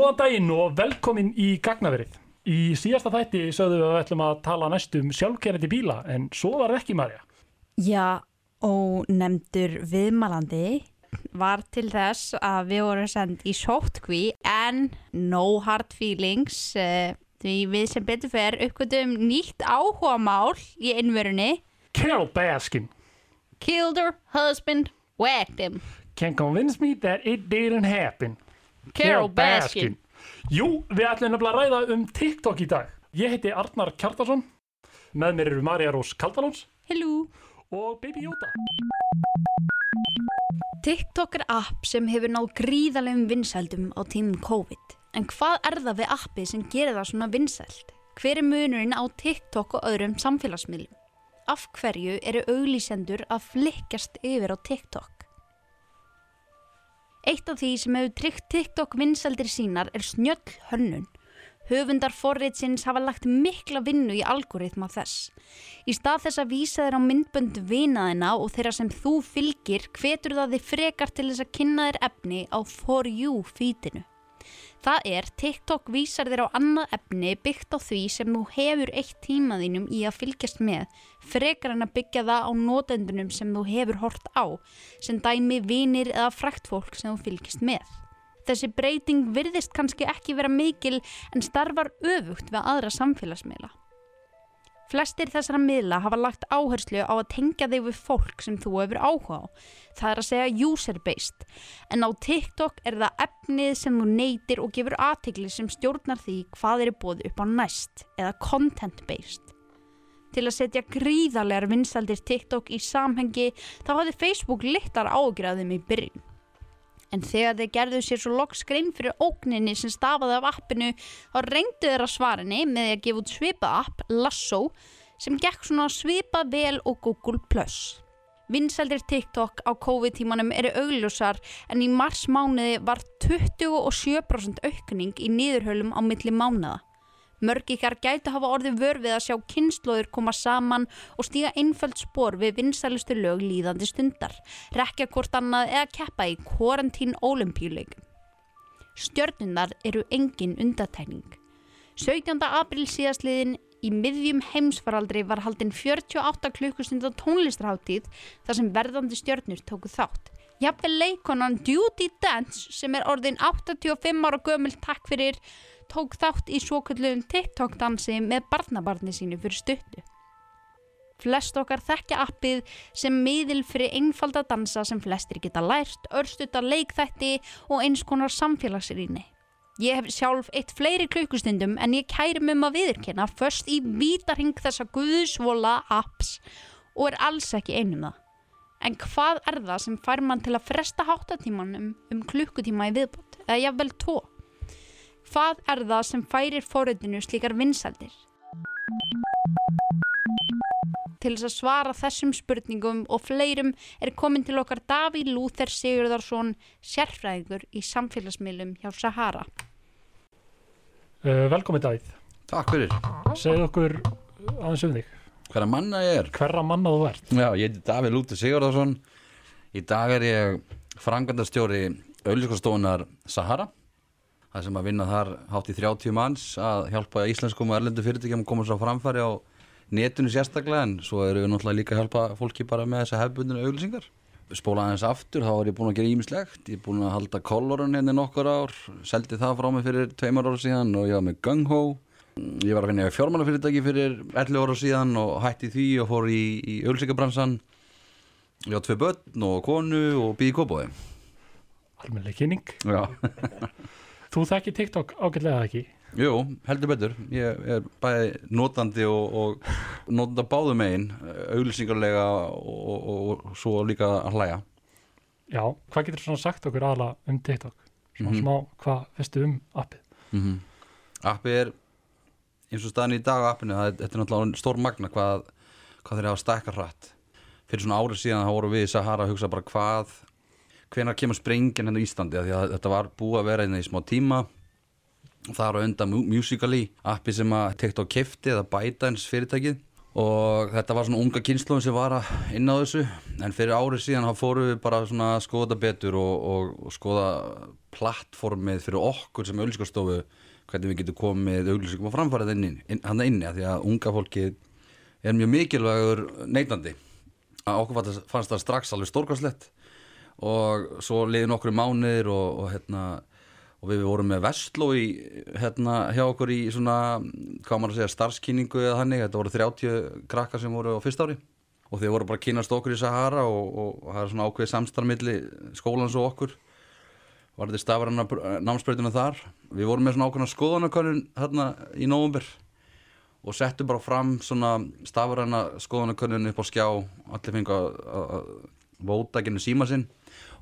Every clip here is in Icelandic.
Góðan daginn og velkomin í Gagnaverið. Í síðasta þætti sögðum við að við ætlum að tala næstum sjálfkerrandi bíla en svo var það ekki Marja. Já, og nefndur viðmalandi var til þess að við vorum send í sótkví en no hard feelings uh, því við sem betur fer uppgötum nýtt áhuga mál í innverunni Carol Baskin Killed her husband, whacked him can convince me that it didn't happen. Carol Baskin Jú, við ætlum nefnilega að ræða um TikTok í dag. Ég heiti Arnar Kjartarsson, með mér eru Marja Rós Kaldalóns Hello og Baby Yoda. TikTok er app sem hefur náð gríðalegum vinsældum á tímum COVID. En hvað er það við appi sem gerir það svona vinsæld? Hver er munurinn á TikTok og öðrum samfélagsmiðlum? Af hverju eru auglýsendur að flikkast yfir á TikTok? Eitt af því sem hefur tryggt TikTok vinsældir sínar er snjöll hönnun. Höfundar forritsins hafa lagt mikla vinnu í algoritma þess. Í stað þess að vísa þér á myndbönd vinaðina og þeirra sem þú fylgir hvetur það þið frekar til þess að kynna þér efni á For You fítinu. Það er TikTok vísar þér á annað efni byggt á því sem þú hefur eitt tímaðínum í að fylgjast með frekar en að byggja það á nótendunum sem þú hefur hort á sem dæmi vinir eða frækt fólk sem þú fylgjast með. Þessi breyting virðist kannski ekki vera mikil en starfar öfugt við aðra samfélagsmiðla. Flestir þessara miðla hafa lagt áherslu á að tengja þig við fólk sem þú hefur áhuga á. Það er að segja user-based. En á TikTok er það efnið sem þú neytir og gefur aðtegli sem stjórnar því hvað er búið upp á næst eða content-based. Til að setja gríðarlegar vinsaldir TikTok í samhengi þá hafði Facebook littar ágjörðum í byrjun. En þegar þeir gerðu sér svo loks grein fyrir ógninni sem stafaði af appinu þá reyndu þeir að svarinni með því að gefa út svipa app, Lasso, sem gekk svona svipa vel og Google+. Vinsældir TikTok á COVID-tímanum eru augljósar en í mars mánuði var 27% aukning í niðurhölum á milli mánuða. Mörg ykkar gæti hafa orðið vör við að sjá kynnslóður koma saman og stíga einföld spór við vinsælustu lög líðandi stundar, rekja hvort annað eða keppa í quarantín ólimpíuleikum. Stjörnunar eru engin undatækning. 17. april síðastliðin í miðjum heimsfaraldri var haldinn 48 klukkustundar tónlistarháttíð þar sem verðandi stjörnur tóku þátt. Jafnvel leikonan Duty Dance sem er orðin 85 ára gömul takk fyrir tók þátt í svokallum TikTok-dansi með barnabarni sínu fyrir stuttu. Flest okkar þekkja appið sem miðil fyrir einfalda dansa sem flestir geta lært, örstutta leikþætti og eins konar samfélagsrýni. Ég hef sjálf eitt fleiri klukkustundum en ég kæri um að viðurkenna först í vítarhing þessa guðsvola apps og er alls ekki einum það. En hvað er það sem fær mann til að fresta háttatímanum um klukkutíma í viðbútt eða jafnvel tvo? Hvað er það sem færir fóröldinu slíkar vinsældir? Til þess að svara þessum spurningum og fleirum er komin til okkar Daví Lúþer Sigurðarsson, sérfræðingur í samfélagsmiðlum hjá Sahara. Uh, velkomin Davíð. Takk fyrir. Segð okkur aðeins um þig. Hverra manna ég er? Hverra manna þú ert? Já, ég heiti Davíð Lúti Sigurðarsson. Í dag er ég frangandastjóri auðlískastofunar Sahara. Það sem að vinna þar hátt í 30 manns að hjálpa íslenskum og erlendu fyrirtækjum að koma svo framfæri á netinu sérstaklega en svo eru við náttúrulega líka að hjálpa fólki bara með þessa hefbundinu auðlýsingar. Spóla aðeins aftur, þá er ég búin að gera ímislegt. Ég er búin að halda kollorun henni nokkur ár, seldi það frá mig fyrir tveimar ára síðan og ég var með Gung-Ho. Ég var að finna fjármálafyrirtæki fyrir 11 ára síðan og hætti því og fór í, í auðlýsingabransan. Ég á tvei börn og konu og býði kópóði. Almennileg kynning. Já. Þú þekki TikTok ágætlega ekki? Jú, heldur betur. Ég er bæði notandi og, og notanda báðum einn, auglýsingarlega og, og, og svo líka að hlæja. Já, hvað getur svona sagt okkur aðla um TikTok? Svona Mhm. smá, hvað veistu um appið? Mm Appið er eins og staðan í dag á appinu, það þetta er náttúrulega stór magna hvað, hvað þeir hafa stækkar hratt. Fyrir svona árið síðan þá voru við í Sahara að hugsa bara hvað, hvenær kemur sprengin hérna í Íslandi, því að þetta var búið að vera hérna í smá tíma. Það er á undan Mu- Musical.ly appi sem að TikTok kefti eða ByteDance fyrirtækið. Og þetta var svona unga kynnslóðin sem var að inn á þessu. En fyrir árið síðan þá fórum við bara svona að skoða betur og, og, og skoða plattformið fyrir okkur sem auðlýsingarstofu hvernig við getum komið auðlýsingum á framfærið hann inni að því að unga fólki er mjög mikilvægur neytandi. Að okkur fannst- það strax alveg stórkvæslegt og svo liði nokkru mánuðir og, og hérna og við vorum með Vestló í, hérna, hjá okkur í svona, hvað maður að segja, starfskynningu eða þannig, þetta voru 30 krakkar sem voru á fyrst ári. Og þeir voru bara að kynast okkur í Sahara og, og, það er svona ákveðið samstarfmilli skólans og okkur var þetta stafræna námsbreytuna þar. Við vorum með svona ákveðna skoðanakönnun hérna í nóvumber og settum bara fram svona stafræna skoðanakönnun upp á skjá. Allir fengu að- vóta genið síma sinn.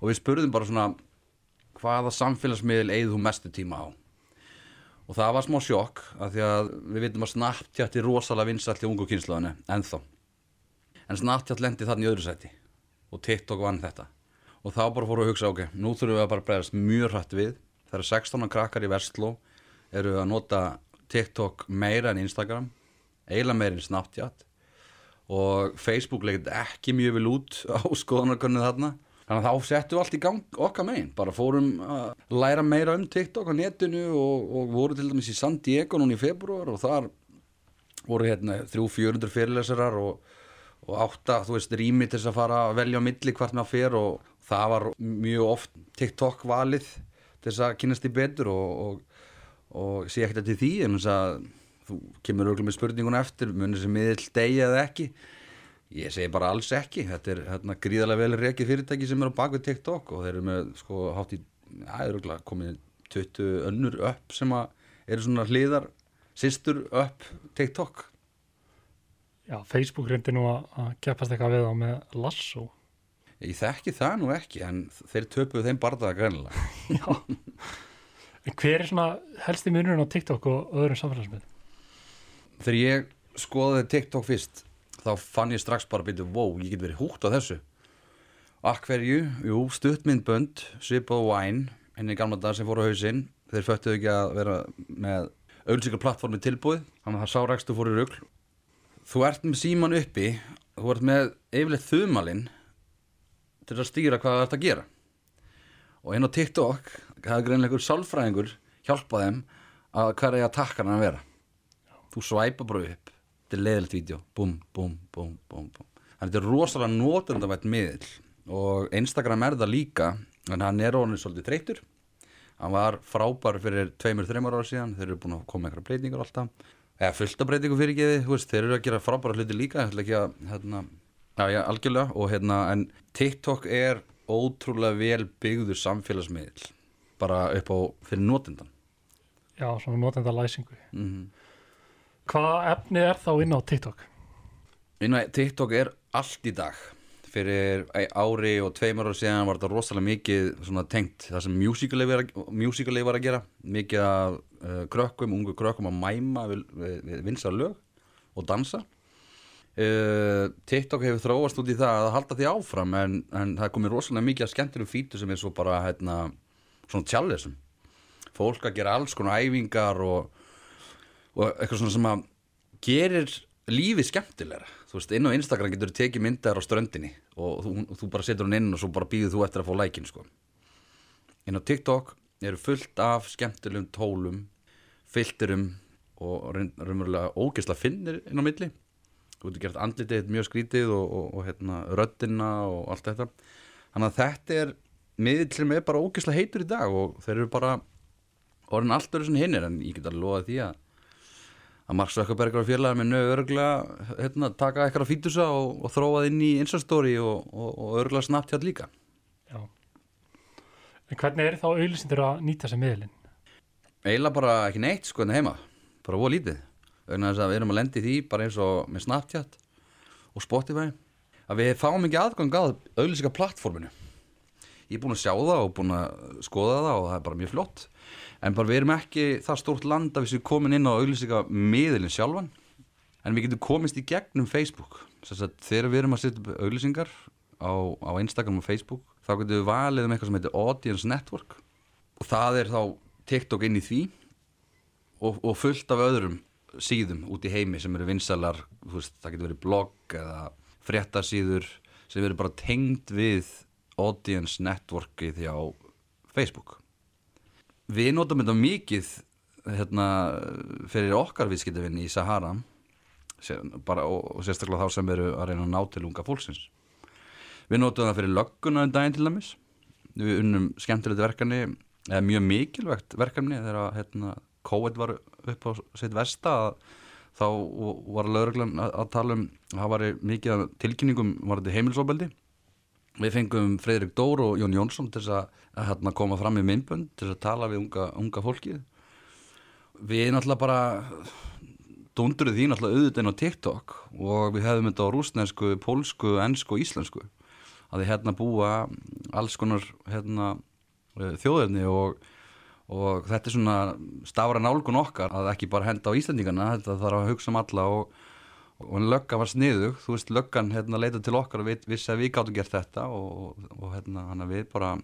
Og við spurðum bara svona hvaða samfélagsmiðl eigið þú mestu tíma á? Og það var smá sjokk af því að við vitum að Snapchat er rosalega vinsælt í ungu kynslaðinu ennþá. En Snapchat lendi þannig í öðru sæti og TikTok vann þetta og þá bara fóru að hugsa ok, nú þurfum við að bara bregðast mjög hrætt við. Það eru 16 krakkar í Vestló eru að nota TikTok meira en Instagram eiginlega meira en Snapchat. Og Facebook legit ekki mjög vel út á skoðanarkönnu þarna. Þannig að þá settum við allt í gang okkar megin. Bara fórum að læra meira um TikTok á netinu og, og voru til dæmis í San Diego núna í februar og þar voru hérna 300-400 fyrirlesarar og, og átta, þú veist, rými til þess að fara að velja á milli hvort maður fer og það var mjög oft TikTok valið til þess að kynast því betur og, og, og sé ekkert til því en þess að þú kemur auðvitað með spurninguna eftir munir sem miðl degi eða ekki. Ég segi bara alls ekki. Þetta er hérna, gríðarlega vel reikið fyrirtæki sem er á bakvið TikTok og þeir eru með sko hátt í, auðvitað komið 20 önnur upp sem eru svona hliðar sýstur upp TikTok. Já, Facebook reyndi nú að keppast eitthvað við á með Lasso. Ég þekki það nú ekki en þeir töpuðu þeim bardaða greinilega Já. En hver er svona helsti munurinn á TikTok og öðrum samfélagsmiðlum? þegar ég skoðaði TikTok fyrst þá fann ég strax bara byrju, wow, ég get verið húgt á þessu Akk hverju, jú, stuttmyndbönd Sip og Wine, henni gamla dag sem fór á hausinn, þeir föttuðu ekki að vera með auðvitað plattformi tilbúið þannig að það sárækstu fór í rugl Þú ert með síman uppi þú ert með yfirleitt þumalinn til að stýra hvað það ert að gera. Og inn á TikTok það er greinlega einhver sálfræðingur hjálpa þeim að hvað er að takka hann að vera. Þú svæpa bara upp þetta er leiðilegt vídeo, búm, búm, búm, búm, búm. þannig að þetta er rosalega notendavætt miðl og Instagram er það líka en hann er orðin svolítið þreytur hann var frábær fyrir tveimur, þreimur ára síðan. Þeir eru búin að koma einhverja breytingar alltaf eða fullt af breytingu fyrir geði þeir eru að gera frábæra hluti líka. Ég ætla ekki að, hérna, já, já, algjörlega. Og hérna, en TikTok er ótrúlega vel byggður samfélagsmiðl bara upp á fyrir notendan Já, svona notenda læsingu. mm Hvaða efni er þá inn á TikTok? Inn á TikTok er allt í dag. Fyrir ári og tveimur ára síðan var þetta rosalega mikið svona tengt. Það sem musicalið var að gera. Mikið af uh, krökkum, ungu krökkum að mæma við, við, við vinsa lög og dansa uh, TikTok hefur þróast út í það að halda því áfram en, en það komið rosalega mikið að skemmtilegum fítu sem er svo bara hérna, svona tjallisum fólk að gera alls konar æfingar og, og eitthvað svona sem að gerir lífið skemmtilegra. Þú veist, inn á Instagram getur þú tekið myndar á ströndinni og þú, þú bara setur hún inn og svo bara býður þú eftir að fá lækin sko. inn á TikTok eru fullt af skemmtilegum tólum filterum og raun- raunverulega ógeðsla finnir inn á milli þú getur gert andlitið mjög skrítið og, og, og hérna, röddina og allt þetta þannig að þetta er miðl sem er bara ógeðsla heitur í dag og þeir eru bara orðin allt öru sem hinnir en ég get að lofa því að að Mark Zuckerberg og félagar með nögu örglega hérna, taka eitthvað fítusa og, og þróað inn í Instastory og, og, og örglega Snapchat líka Já. En hvernig er þá auðlýsindur að nýta sér miðlinn? eiginlega bara ekki neitt sko en heima bara voru lítið vegna þess að við erum að lendi því bara eins og með Snapchat og Spotify að við fáum ekki aðgang að auðlýsika plattforminu ég er búin að sjá það og búin að skoða það og það er bara mjög flott en bara við erum ekki það stórt land að við séum komin inn á auðlýsika miðlinn sjálfan en við getum komist í gegnum Facebook. Þegar við erum að setja upp auðlýsingar á, á Instagram og Facebook þá getum við valið um eitthvað sem heitir Audience Network. Og það er þá TikTok inn í því og, og fullt af öðrum síðum út í heimi sem eru vinsalar, veist, það getur verið blogg eða fréttasíður sem eru bara tengd við audience networkið hjá Facebook. Við notum þetta mikið hérna, fyrir okkar viðskiptavinni í Sahara bara, og, og sérstaklega þá sem eru að reyna að ná til unga fólksins. Við notum það fyrir lögguna en daginn til dæmis. Við unnum skemmtilegt verkefni, eða mjög mikilvægt verkefni þegar hérna, COVID var upp á sitt versta þá var lauruglan að, tala um það var mikið tilkynningum var þetta heimilsóbeldi við fengum Fredrik Dór og Jón Jónsson til að, að hérna, koma fram í minnbönd til að tala við unga, unga fólkið. Við náttúrulega bara dundurum því náttúrulega auðvitaðin á TikTok og við hefðum þetta á rúsnesku, pólsku, ennsku og íslensku. Að þið hérna búa alls konar hérna, þjóðirni og og þetta er svona stafra nálgun okkar að ekki bara henda á Íslandingana þetta þarf að hugsa um alla og, og löggan var sniðug, þú veist löggan hérna leita til okkar og vissi að við gáttum gert þetta og, og hérna við bara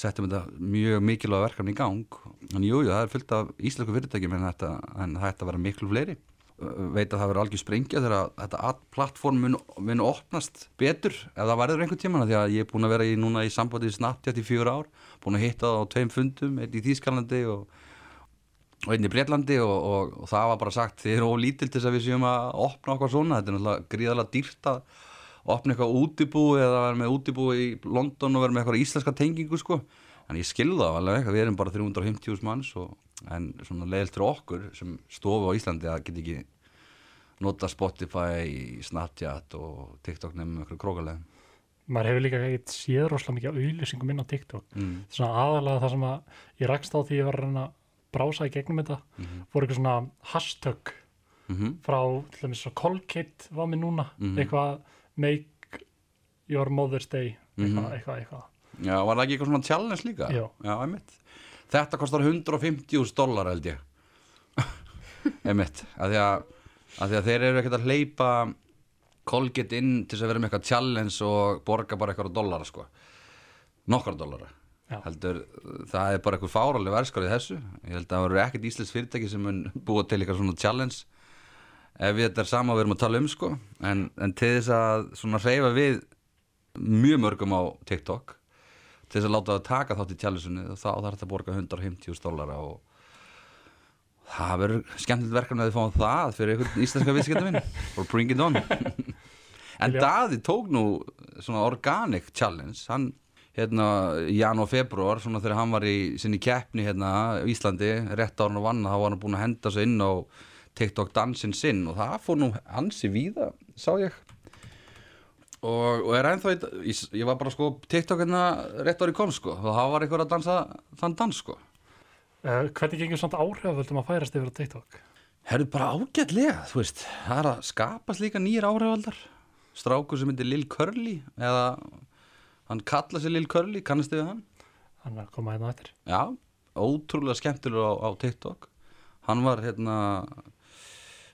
settum þetta mjög mikilvæga verkefni í gang. En jújú, jú, það er fullt af íslensku fyrirtækjum en þetta, en að vera miklu fleiri veit að það verður algjör sprengja þegar þetta plattform mun, mun opnast betur ef það verður einhvern tíma því að ég er búin að vera í, núna í sambandið Snapchat í fjör ár búin að hitta það á tveim fundum einn í Þýskalandi og, og einn í Breitlandi og, og, og það var bara sagt þið eru ólítilt þess að við séum að opna okkar svona, þetta er náttúrulega gríðarlega dýrt að opna eitthvað útibú eða vera með útibú í London og vera með eitthvað íslenska tengingu sko. En ég skilða alveg, við erum bara 350.000 manns en svona leiðilt fyrir okkur sem stofu á Íslandi að geta ekki nota Spotify, Snapchat og TikTok nefnum einhverju krókalegum maður hefur líka eitthvað séð rosalega mikið auðlýsingum inn á TikTok mm. svona aðalega það sem að ég rækst á því ég var að reyna að brása í gegnum þetta mm -hmm. voru eitthvað svona hashtag mm -hmm. frá til dæmis svo Colgate var mér núna -hmm. eitthvað make your mother's day eitthvað, Mhm. eitthvað, eitthvað Já, var það ekki eitthvað svona challenge líka? Já. Já, einmitt. Þetta kostar 150.000 dólar held ég. einmitt. Að að, að því að þeir eru ekkert að hleypa Colgate inn til þess að vera með eitthvað challenge og borga bara eitthvað dólara sko. Nokkar dólara. Já. Heldur, það er bara eitthvað fáraleg verðskarið þessu. Ég held að það verður ekkert íslensk fyrirtæki sem mun búa til eitthvað svona challenge ef við þetta er sama við erum að tala um sko. En, en til þess að svona hreyfa við mjög mörgum á TikTok til þess að láta það taka þátt í tjálusunni þá þarf þetta að borga 150 dólara og það verður skemmtilegt verkefni að þið fáum það fyrir einhvern íslenska viðskiptavinn or bring it on. En Daði tók nú svona organic challenge. Hann hérna í jan og februar svona þegar hann var í sinni keppni hérna á Íslandi rétt ára og vanna þá var hann búin að henda sig inn á TikTok dansinn sinn og það fór nú ansi víða sá ég og, og er ennþá ég, ég var bara sko TikTok hérna rétt ári kom sko. Og það var einhver að dansa þann dans sko. Uh, hvernig gengur svona áhrifavöldum að færast yfir á TikTok? Herru bara ágætlega, þú veist. Það er að skapast líka nýjir áhrifaldar. Strákur sem heitir Lil Curly eða hann kalla sig Lil Curly, kannastu við hann? hann er að koma hérna á eftir. Já, ótrúlega skemmtilegur á, á TikTok. Hann var hérna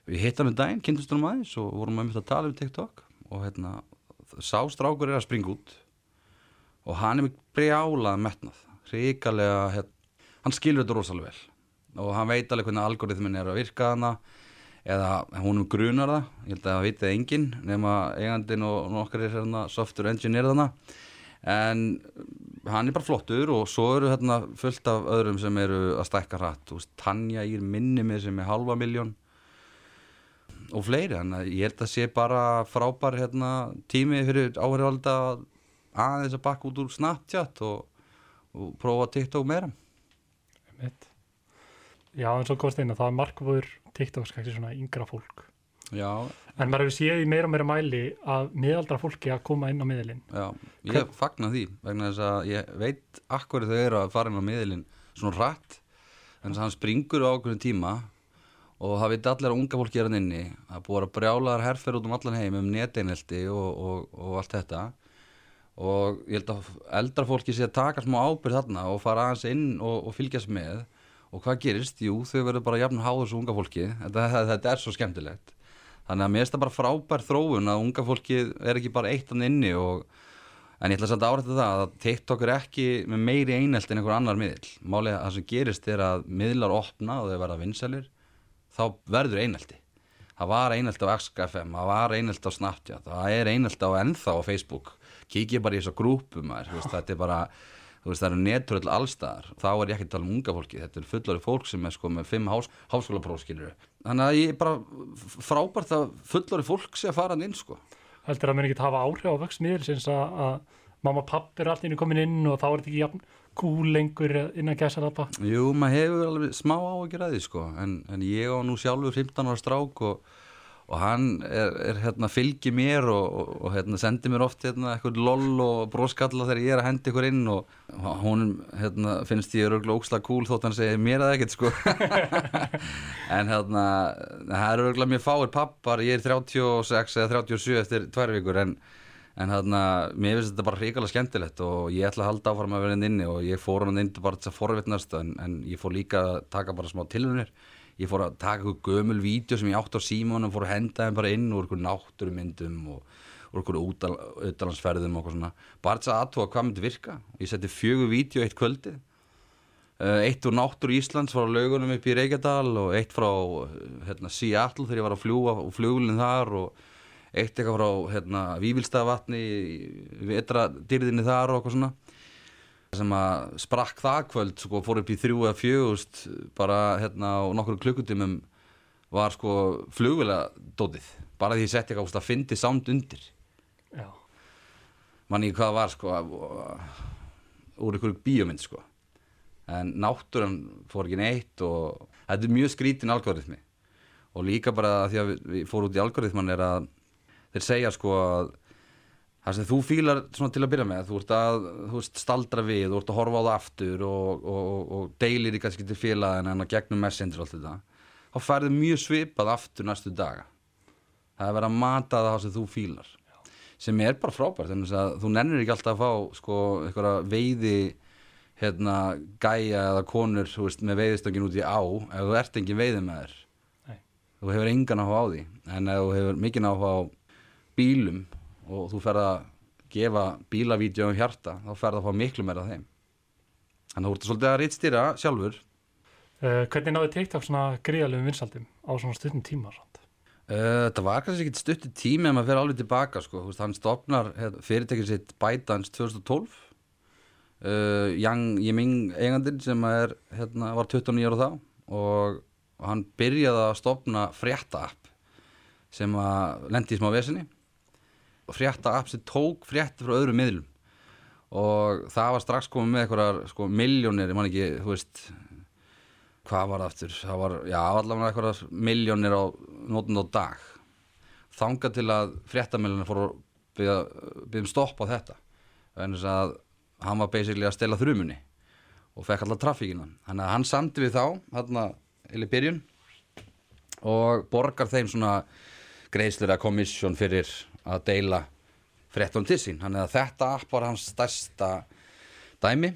við hittum um daginn, kynntustum aðeins og vorum að að tala um TikTok og hérna, sá strákur er að springa út og hann er með brjálað metnað ríkalega, hérna, hann skilur þetta rosalega vel. Og hann veit alveg hvernig algoritmin er að virka hana eða húnum grunar það ég held að það vitið enginn nema eigandinn og nokkar er hérna software engineer þarna. En hann er bara flottur og svo eru hérna fullt af öðrum sem eru að stækka hratt. Tanja ír minni með sem er halva miljón og fleiri, að ég held að sé bara frábær hérna, tími fyrir áhverjálda aðeins að bakka út úr Snapchat og, og prófa TikTok meira. Einmitt. já eins og komst að það er markvöður TikToks kannski svona yngra fólk. Já, en maður hefur séð í meira og meira mæli að miðaldra fólki að koma inn á miðlinn já, ég fagna því vegna þess að ég veit akkur þau eru að fara inn á miðlinn svona rætt þannig að hann springur á okkur tíma og það veit allir að unga fólki er hann inni að búa að brjálaðar herfer út um allan heim um neteinelti og, og, og allt þetta og ég held að eldra fólki sé að taka smá ábyrð þarna og fara aðeins inn og, og fylgjast með og hvað gerist? Jú, þau verður bara jafn háður svo unga fólki þetta, þetta, er svo skemmtilegt þannig að mér finnst það bara frábær þróun að unga fólki er ekki bara eitt hann inni En ég ætla samt að árætta það að TikTok er ekki með meiri einelt en einhver annar miðl. Málið að það sem gerist er að miðlar opna og þau verða vinsælir. Þá verður einelti. Það var einelti á XFM, það var einelti á Snapchat það er einelti á ennþá á Facebook. Kikið bara í þessa grúpum þetta er bara, þú veist það eru netröll allstaðar, þá er ég ekki að tala um unga fólki þetta er fullari fólk sem er sko með fimm hás, háskólaprófskilur þannig að ég er bara frábært að fullari fólk sé að fara inn sko. Heldur að mér ekki hafa áhrif á vöxtmiðil að mamma og papp er allir komin inn og þá er þetta ekki jafn cool lengur innan gæsalappa? Jú, maður hefur alveg smá áhugir að því sko. En, en ég á nú sjálfur 15 ára strák og, og hann er, er hérna fylgi mér og, og, og hérna sendir mér oft hérna eitthvað loll og broskalla þegar ég er að hendi ykkur inn og hún hérna finnst ég öruglega ókslega cool þótt hann segir mér að ekkert sko. En hérna það er öruglega mér fáir pappar. Ég er 36 eða 37 eftir tvær vikur en en hérna, mér finnst þetta bara hrikalega skemmtilegt og ég ætla að halda áfram að vera inn inni og ég fór hann inn bara til að forvittnast en, en ég fór líka að taka bara smá tilhörnir ég fór að taka eitthvað gömul vídeo sem ég átt á símónum, fór að henda þeim bara inn úr eitthvað náttúrumyndum og úr eitthvað útalansferðum og eitthvað svona. Bara til að aðtóa hvað myndi virka. Ég setti fjögur vídeo eitt kvöldi eh, eitt úr náttúru Íslands frá laugunum upp í Reykjadal og eitt frá hérna, Seattle þegar ég var að fljúa og fljúlinn þar og eitt eitthvað frá hérna, Vívilstaðvatni vetradyrðinni þar og eitthvað svona. Sem að sprakk það kvöld sko, fór upp í þrjú eða fjögust bara hérna á nokkru klukkutímum var sko flugvila dótið, bara því ég setti eitthvað að fyndi sánd undir. Já. manni hvað var sko úr einhverju bíomind sko. En náttúran fór ekki neitt og þetta er mjög skrítin algoritmi. Og líka bara því að við fórum út í algoritman er að þeir segja sko að það sem þú fílar til að byrja með þú ert að þú ert staldra við, þú ert að horfa á það aftur og, og, og, og deilir í kannski til félagin en að gegnum messenger og allt þetta þá færðu mjög svipað aftur næstu daga. Það er verið að mata það sem þú fílar sem er bara frábært. Þannig að þú nennir ekki alltaf að fá sko eitthvað veiði hérna gæja eða konur veist, með veiðistöngin út í á ef þú ert engin veiði með þér Nei. þú hefur engan áhuga á því. En ef þú hefur mikinn áhuga á bílum og þú fer að gefa bílavídeó um hjarta þá fer það að fá miklu meira af þeim þannig að þú ert svolítið að reytstýra sjálfur uh, Hvernig náðu TikTok svona gríðalöfum vinsaldum á svona stundin tíma? Uh, þetta var kannski ekki stutti tími en maður fer alveg tilbaka sko. veist, hann stopnar fyrirtekið sitt ByteDance 2012 uh, Yang Yiming eigandin sem er, hérna, var 29 ára þá og, og hann byrjaði að stopna frétta app sem að lendi í smá vesinni frétta app sem tók frétti frá öðrum miðlum. Og það var strax komið með eitthvað sko, miljónir, ég man ekki, þú veist hvað var það aftur? Það var, já, allavega eitthvað miljónir á nótun á dag. Þanga til að fréttamiljónir fór að byrja um stopp á þetta. En þess að hann var basically að stela þrumunni og fekk alltaf trafíkina að hann samti við þá hann að, byrjun og borgar þeim svona greiðslur að komissjón fyrir að deila fréttunum til sín. Þannig að þetta app var hans stærsta dæmi.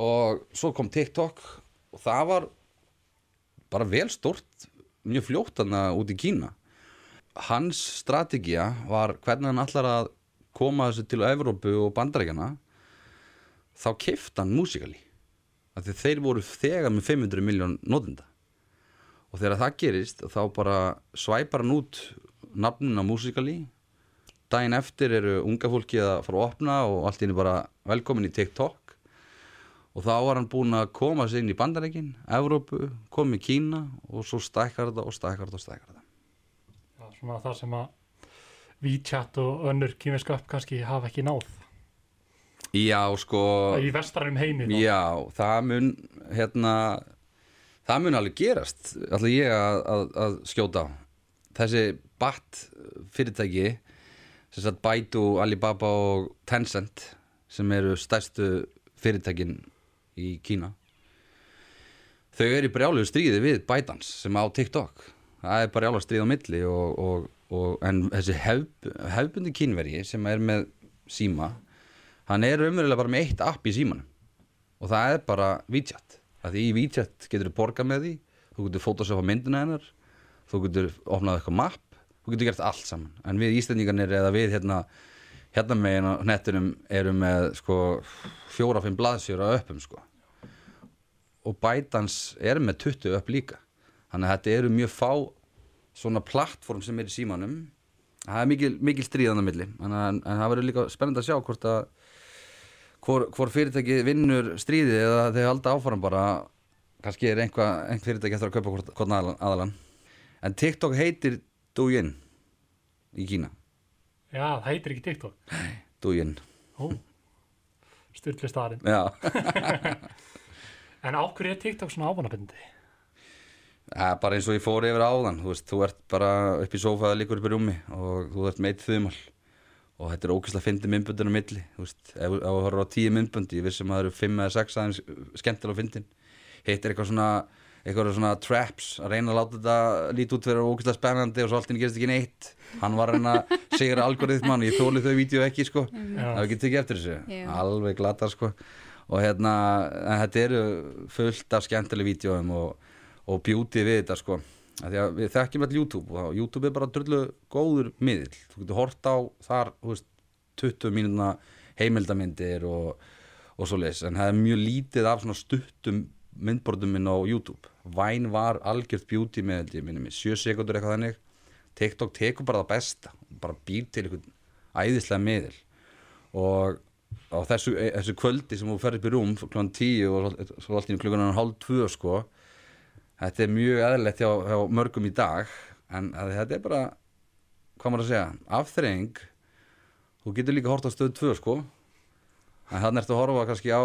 Og svo kom TikTok og það var bara vel stort mjög fljóttanna út í Kína. Hans strategía var hvernig hann allar að koma þessu til Evrópu og bandarækjana þá kifta hann músikali þeir voru þegar með 500 miljón nótunda og þegar það gerist þá bara svæpar hann út nafnuna músikali daginn eftir eru unga fólki að fara að opna og allt íni bara velkomin í TikTok. Og þá var hann búin að koma sér inn í bandarækin, Evrópu, komið í Kína og svo stækkar þetta og stækkar þetta og stækkar þetta. Já, svona það sem að WeChat og önnur kýminska upp kannski hafa ekki náð. Já, sko Í vestarum heimi þá. Já, það mun hérna, það mun alveg gerast alltaf ég að, að, að skjóta á. Þessi BAT fyrirtæki sagt Baidu, Alibaba og Tencent sem eru stærstu fyrirtækin í Kína. Þau eru í brjálugu stríði við ByteDance sem á TikTok. Það er bara brjálugu stríð á milli og, og, og, en þessi hef, hefbundi kínveri sem er með síma hann er umverulega bara með eitt app í símanum. Og það er bara WeChat. Því í WeChat getur þú borga með því. Þú getur fótosöfa myndina hennar. Þú getur opnað eitthvað map þú getur gert allt saman. En við Íslandingarnir eða við hérna hérna megin á nettunum erum með sko fjóra-fimm blaðsjóra öppum sko. Og bætans er með 20 upp líka. Þannig að þetta eru mjög fá svona plattform sem er í símanum. Það er mikil, mikil stríðan á milli. En, en, það verður líka spennend að sjá hvort að hvor, hvor fyrirtæki vinnur stríði eða þeir halda áfram bara. Kannski er einhvað einhver fyrirtæki eftir að kaupa hvort, hvort aðalan. En TikTok heitir Douyin í Kína. Já, það heitir ekki TikTok. Douyin. Staðarinn Já, En á hverju er TikTok svona ábannabindi? ja, bara eins og ég fór yfir áðan þú, veist, þú ert bara upp í sófaða líkur upp í rúmi og þú ert meitt þumal og þetta er ógeðslega fyndi myndböndin á milli þú veist, ef ef þú horfður á tíu myndböndi ég vissum að það eru fimm eða sex aðeins skemmtilega fyndin. Hitt er eitthvað svona eitthvað svona traps að reyna að láta þetta líti út fyrir ógeðslega spennandi og svo alltaf gerist ekki neitt. Hann var reyna að sigra algoritman ég þóli þau vídeo ekki sko. Það er ekki tekið eftir þessu, Já. alveg glata sko. Og hérna, þetta eru fullt af skemmtileg vídeoum og, og beauty við þetta sko. Við þekkjum alltaf YouTube og YouTube er bara drullu góður miðl þú getur hort á þar veist, 20 mínúna heimildamindir og, og svo leis en það er mjög lítið af svona stuttum myndbordum minn á YouTube Vine var algjört beauty miðl ég minni mig, 7 sekundur eitthvað þannig. TikTok tekur bara það besta. Bara býr til einhvern æðislega miðl og á þessu, þessu kvöldi sem þú ferð upp í rúm klukkan 10 og svo- allt í einu klukkan hálf 2 sko þetta er mjög eðlilegt hjá, hjá mörgum í dag. En þetta er bara hvað maður að segja, afþreying. Þú getur líka hort á stöð 2 sko. En þannig ertu að horfa kannski á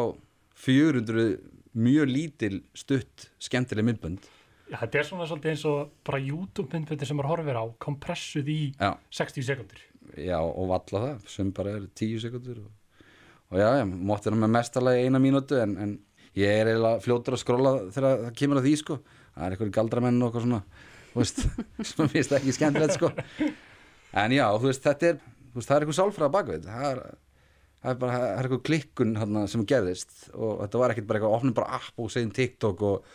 400 mjög lítil stutt skemmtileg myndbönd. Já, þetta er svona svolítið eins og bara YouTube-myndbindi sem maður horfir á kompressuð í já, 60 sekundur. já og valla það sem bara er 10 sekundur og, og já, já, mótti það með mestalagi eina mínútu en, en ég er eiginlega fljótur að skrolla þegar það kemur að því sko. Það er eitthvað galdramenn og eitthvað svona veist, sem finnst ekki skemmtilegt sko. En já, þú veist, þetta er veist, það er eitthvað sálfræða bakvið það er, það er bara, það er eitthvað klikkun hana, sem gerðist og þetta var ekkert bara eitthvað opnum bara app og segjum TikTok og,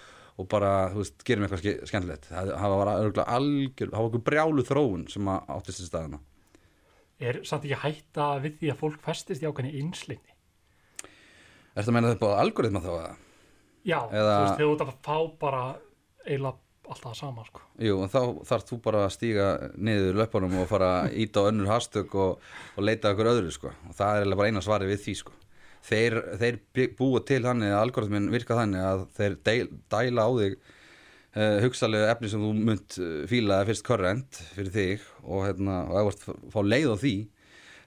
og bara, þú veist, gerum eitthvað ske- skemmtilegt. Það, það var örgulega algjör það var eitthvað brjálu þróun sem áttist í staðina Er samt ekki hætta við því að fólk festist í ákveðni einslinni? Ertu að meina þetta á algoritma þá Já, Eða- þú veist, þegar þú ert að fá bara eiginlega alltaf það sama, sko. Jú, en þá þarf þú bara að stíga niður löpunum og fara að íta á önnur hastök og, og leita okkur öðru sko. og það er bara eina svari við því sko. þeir, þeir búa til þannig að algoritmin virka þannig að þeir deil, dæla á þig uh, hugsalega efni sem þú munt uh, fíla eða fyrst korrent fyrir þig og, hérna, og ef þú ert að fá leið á því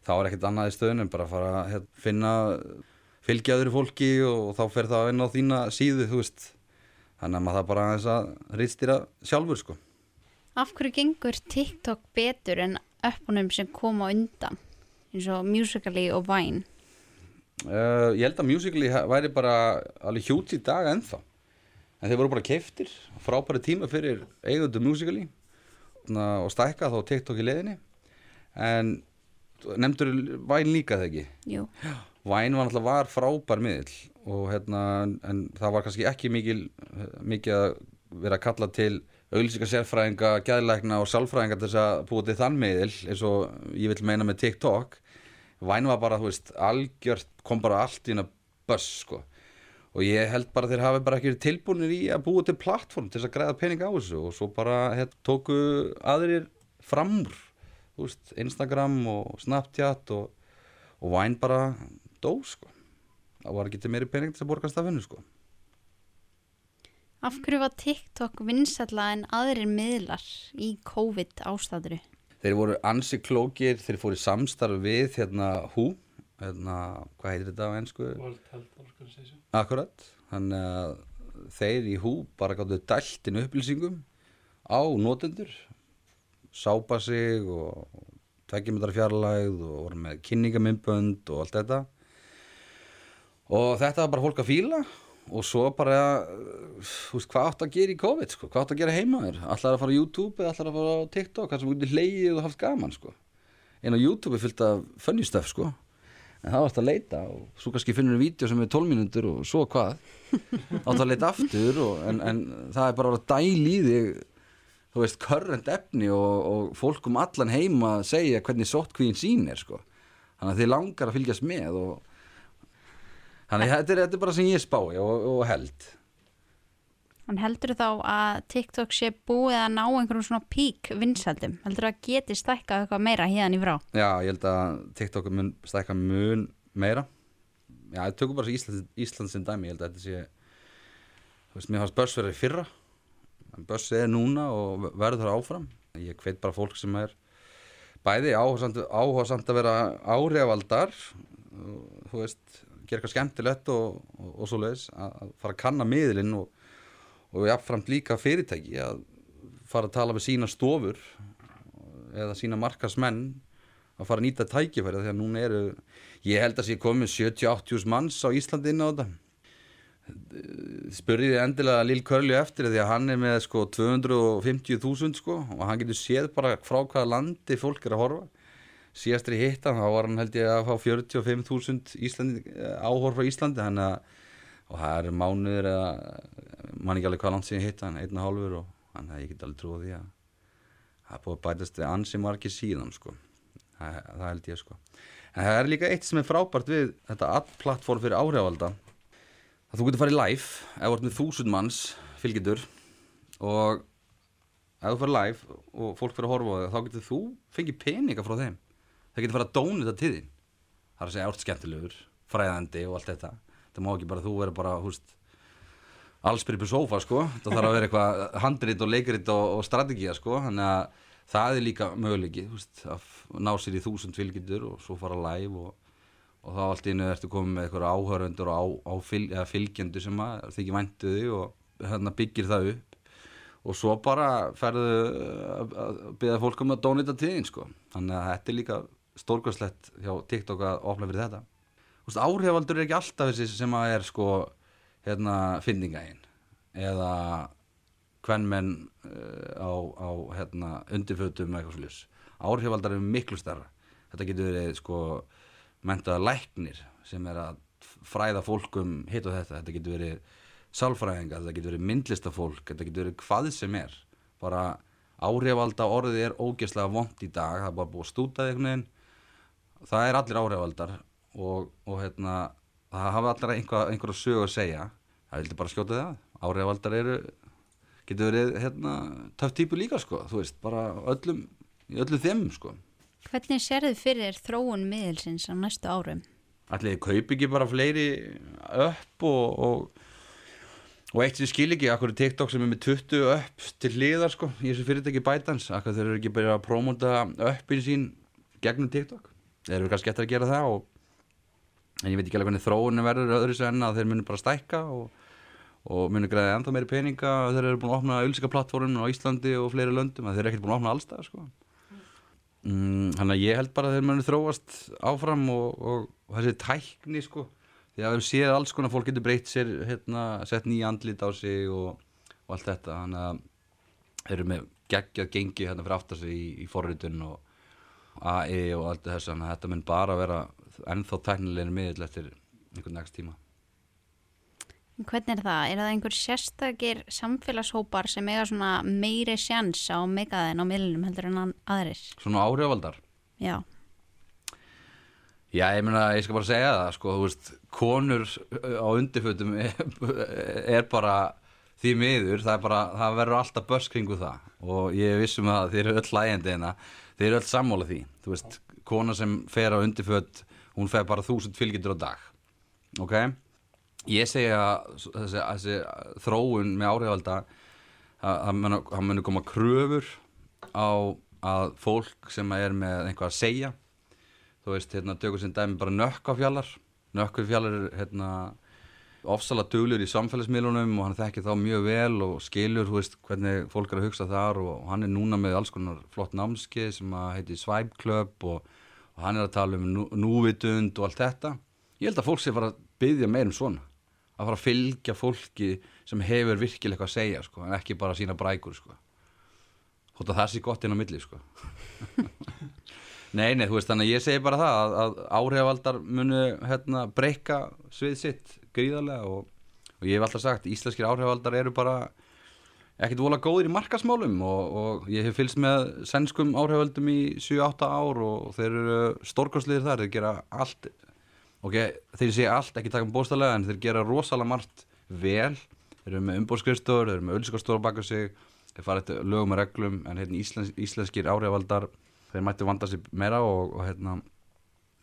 þá er ekkert annað í stöðun en bara að fara að hérna, finna fylgja öðru fólki og þá fer það inn á þína síðu þú veist þannig að maður það bara aðeins að rýstýra sjálfur sko. Af hverju gengur TikTok betur en öppunum sem koma undan? Eins og Musical.ly og Vine? Uh, ég held að Musical.ly væri bara alveg hjút í dag ennþá. En þeir voru bara keiftir frábæri tíma fyrir eigundu Musical.ly og stækka þá TikTok í leiðinni. En nefndur Væn líka það ekki? Jú, Væn var náttúrulega var frábær miðl og hérna en það var kannski ekki mikil mikið að vera að kalla til auglýsingar sérfræðinga, gæðlækna og sálfræðinga til þess að búa til þann miðl eins og ég vil meina með TikTok. Væn var bara, þú veist, algjört kom bara allt í hérna börs sko. Og ég held bara þeir hafi bara ekki tilbúinir í að búa til plattform til þess að græða pening á þessu. Og svo bara hérna, tóku aðrir framur Instagram og Snapchat og, og Vine bara dó sko það var ekki til meiri pening til að borgast af hennu sko. Af hverju var TikTok vinsalla en aðrir miðlar í COVID ástæðuru? þeir voru ansi klókir, þeir fóru samstarf við hérna hú hérna, hvað heitir þetta á ennsku World Health Organization. akkurat, þannig að þeir í hú bara gáttu dælt inn upplýsingum á notendur sápa sig og tveggjumetrar fjarlægð og voru með kynningamindbönd og allt þetta og þetta var bara fólk að fíla og svo bara þú veist, hvað átt að gera í COVID sko? hvað átt að gera heima þér allar að fara á YouTube eða allar að fara á TikTok hvað sem getur hleyið og haft gaman sko. en á YouTube er fyllt af funny stuff sko. en það átt að leita og svo kannski finnur við vídeo sem er 12 mínútur og svo hvað átt að leita aftur og, en, en það er bara að dæl í þig þú veist, current efni og, og fólk um allan heima að segja hvernig sóttkvíðin sín er sko. þannig að þið langar að fylgjast með og þannig þetta er, þetta er bara sem ég spái og, og held En heldur þá að TikTok sé búið að ná einhverjum svona pík vinsaldum? Heldur að geti stækkað eitthvað meira hérna í frá? Já, ég held að TikTok mun stækka mun meira Já, ég tökum bara Íslands, Íslands sem dæmi, ég held að þetta sé þú veist, mér fannst Börs verið fyrra en Börs er núna og verður þar áfram ég hveit bara fólk sem er bæði áhersamt, áhersamt að vera áhrifaldar þú veist, gera eitthvað skemmtilegt og, og, og svo leiðis að fara að kanna miðlinn og, og jáfnframt líka fyrirtæki að fara að tala með sína stofur eða sína markasmenn að fara að nýta tækifæri þegar núna eru, ég held að sé komið 70-80 manns á Íslandi inn á þetta. Spurði þið endilega Lill Curly eftir því að hann er með sko 250.000 sko og hann getur séð bara frá hvaða landi fólk er að horfa síðastur í hittan þá var hann held ég að fá 45.000 eh, áhorf frá Íslandi hann að og það eru mánuður eða mann ekki alveg hvað langt síðan hitta hann einna hálfur og hann hefði ekki alveg trúið því að það búið bætast við ansi margi síðan sko. Það, það held ég sko. En það er líka eitt sem er frábært við þetta app-plattform fyrir áhrifalda að þú getur farið live ef þú ert með þúsund manns fylgjendur og ef þú farið live og fólk fyrir að horfa á þig þá getur þú fengið peninga frá þeim það getur farið að dóna þetta til þín. Það er að segja árt skemmtilegur, fræðandi og allt þetta. Það má ekki bara þú vera bara húst allsbyrjum sofa sko. Það þarf að vera eitthvað handrit og leikrit og, og strategía sko. Þannig að það er líka möguleiki húst, að ná sér í þúsund fylgjendur og svo fara live og og þá allt innu ertu komið með eitthvað áhöröndur og á, á fylg, fylgjendur sem þykir væntuði og hérna byggir það upp. Og svo bara ferðu að byggja fólk um að dónita tíðin sko. þannig að þetta er líka stórkvæmslegt hjá TikTok að opna fyrir þetta. Úst, áhrifaldur er ekki alltaf þessi sem að er sko hérna fyndingægin eða hvernmenn uh, á, á hérna undirfötum eitthvað slús áhrifaldar er miklu starra þetta getur verið sko mentaða læknir sem er að fræða fólkum hitt og þetta, þetta getur verið sálfræðinga, þetta getur verið myndlistafólk þetta getur verið hvað sem er. Bara áhrifalda orðið er ógeðslega vond í dag, það er bara búið að stúta einhvern veginn, það er allir áhrifaldar og, og hérna það hafa allir einhver, einhver sög að segja. Það vildi bara skjóta það. Áhrifaldar eru getur verið hérna, töff típu líka sko, þú veist, bara öllum í öllu þeim sko. Hvernig þið fyrir þróun miðilsins á næstu árum? Ætliði kaupi ekki bara fleiri upp og, og, og eitt sem skil ekki, akkur TikTok sem er með 20 upp til hliðar sko í þessu fyrirtæki bætans, akkur þeir eru ekki bara að promóta uppin sín gegnum TikTok, þeir eru kannski eftir að gera það og, en ég veit ekki alveg hvernig þróun verður öðru sem enna að þeir munu bara stækka og munu greiða ennþá meiri peninga. Og þeir eru búin að opna auðlískaplattformin á Íslandi og fleiri löndum, þeir eru ekkert búin að opna allstað sko. Mm, þannig að ég held bara að þeir munu þróast áfram og, og, og þessi tækni sko, því að við séum alls konar fólk getur breytt sér, hérna, sett nýja andlit á sig og, og allt þetta. Þannig að þeir eru með geggjað gengi hérna fyrir aftar sig í, í forritun og AI og allt þess að þetta mun bara vera ennþá tæknilegni miðl eftir einhvern nægst tíma Hvernig er það? Er það einhver sérstakir samfélagshópar sem eiga svona meiri sjans á megaðin á millunum heldur en aðrir? Svona áhrifaldar? Já. Já, ég meina, ég skal bara segja það, sko, þú veist, konur á undirfötum er, er bara því miður, það er bara, það verður alltaf börsk kringu það og ég vissum að þeir eru öll lægandi hérna, þeir eru öll sammála því, þú veist, kona sem fer á undirföt, hún fer bara þúsund fylgjendur á dag, ok? ég segja þessi, þessi þróun með áhrifalda að það munir koma kröfur á að fólk sem er með einhvað að segja. Þú veist, hérna, tökur sem dæmi bara nökkafjallar nökkafjallar er hérna ofsala duglur í samfélagsmiðlunum og hann þekkir þá mjög vel og skilur veist, hvernig fólk er að hugsa þar og hann er núna með alls konar flott námski sem heitir Swipe Club og, og hann er að tala um nú, núvitund og allt þetta ég held að fólk sé fara að byggja meir um svona að fara að fylgja fólki sem hefur virkilega eitthvað að segja sko, en ekki bara sína brækur sko. hótt að það sé gott inn á milli sko. nei, nei, þú veist þannig að ég segi bara það að, að áhrifaldar munu hérna, breyka svið sitt gríðarlega og, og ég hef alltaf sagt íslenskir áhrifaldar eru bara ekkert vola góðir í markasmálum og, og ég hef fylgst með senskum áhrifaldum í 7-8 ár og þeir eru stórkostliðir þar, þeir gera allt ok, þeir sé allt ekki taka um bóstalega en þeir gera rosalega margt vel. Þeir eru með umbóðskrifstóður, þeir eru með ölskastóra baka sig þeir fara eftir lögum og reglum en hérna íslensk, íslenskir áhrifaldar þeir mætti vanda sér meira og, og hérna